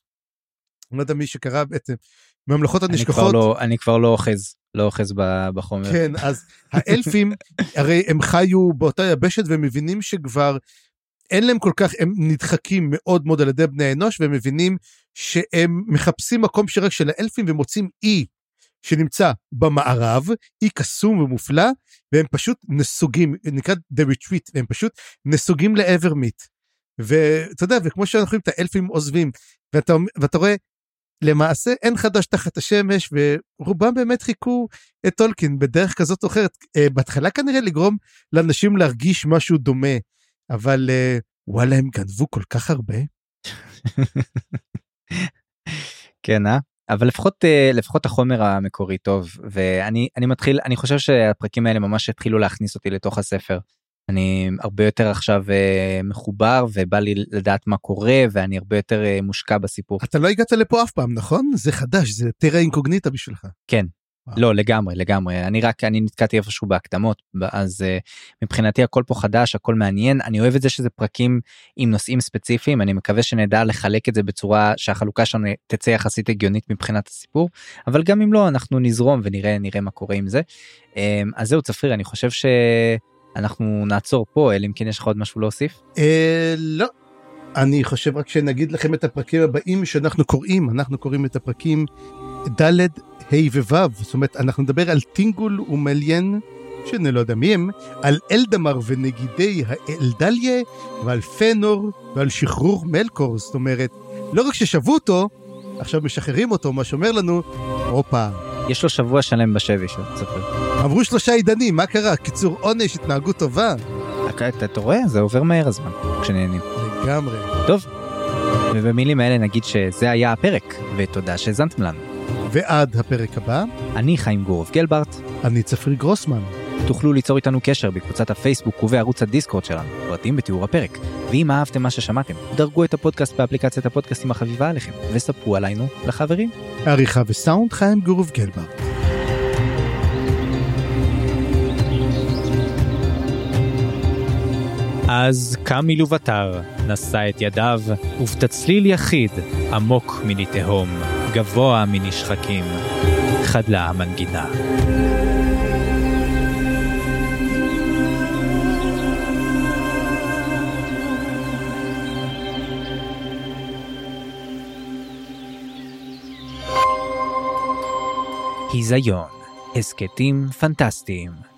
אני לא יודע מי שקרא בעצם ממלכות הנשכחות. לא, אני כבר לא אוחז לא אוחז בחומר. כן אז האלפים הרי הם חיו באותה יבשת והם מבינים שכבר אין להם כל כך הם נדחקים מאוד מאוד על ידי בני האנוש והם מבינים שהם מחפשים מקום שרק של האלפים ומוצאים אי שנמצא במערב, אי קסום ומופלא, והם פשוט נסוגים, נקרא The Retreat, והם פשוט נסוגים לעבר. ואתה יודע, וכמו שאנחנו רואים את האלפים עוזבים, ואתה, ואתה רואה, למעשה אין חדש תחת השמש, ורובם באמת חיכו את טולקין בדרך כזאת או אחרת. אה, בהתחלה כנראה לגרום לאנשים להרגיש משהו דומה, אבל אה, וואלה, הם גנבו כל כך הרבה. כן, אה? אבל לפחות אה, לפחות החומר המקורי טוב ואני אני מתחיל אני חושב שהפרקים האלה ממש התחילו להכניס אותי לתוך הספר. אני הרבה יותר עכשיו אה, מחובר ובא לי לדעת מה קורה ואני הרבה יותר אה, מושקע בסיפור. אתה לא הגעת לפה אף פעם נכון זה חדש זה טרה אינקוגניטה בשבילך. כן לא לגמרי לגמרי אני רק אני נתקעתי איפשהו בהקדמות אז uh, מבחינתי הכל פה חדש הכל מעניין אני אוהב את זה שזה פרקים עם נושאים ספציפיים אני מקווה שנדע לחלק את זה בצורה שהחלוקה שלנו תצא יחסית הגיונית מבחינת הסיפור אבל גם אם לא אנחנו נזרום ונראה נראה מה קורה עם זה. Um, אז זהו צפריר אני חושב שאנחנו נעצור פה אלא אם כן יש לך עוד משהו להוסיף. אה, לא. אני חושב רק שנגיד לכם את הפרקים הבאים שאנחנו קוראים אנחנו קוראים את הפרקים ד' ה' וו', זאת אומרת, אנחנו נדבר על טינגול ומליין, שאני לא יודע מי הם, על אלדמר ונגידי האלדליה, ועל פנור, ועל שחרור מלקור, זאת אומרת, לא רק ששבו אותו, עכשיו משחררים אותו, מה שאומר לנו, הופה. יש לו שבוע שלם בשבי ספר. עברו שלושה עידנים, מה קרה? קיצור עונש, התנהגות טובה. אתה רואה? זה עובר מהר הזמן, כשנהנים. לגמרי. טוב, ובמילים האלה נגיד שזה היה הפרק, ותודה שהאזנתם לנו. ועד הפרק הבא, אני חיים גורוב גלברט. אני צפריר גרוסמן. תוכלו ליצור איתנו קשר בקבוצת הפייסבוק ובערוץ הדיסקורד שלנו, פרטים בתיאור הפרק. ואם אהבתם מה ששמעתם, דרגו את הפודקאסט באפליקציית הפודקאסטים החביבה עליכם, וספרו עלינו לחברים. עריכה וסאונד חיים גורוב גלברט. אז קם מלובטר, נשא את ידיו, ובתצליל יחיד, עמוק מני תהום, גבוה מנשחקים, חדלה המנגינה. היזיון, הסכתים פנטסטיים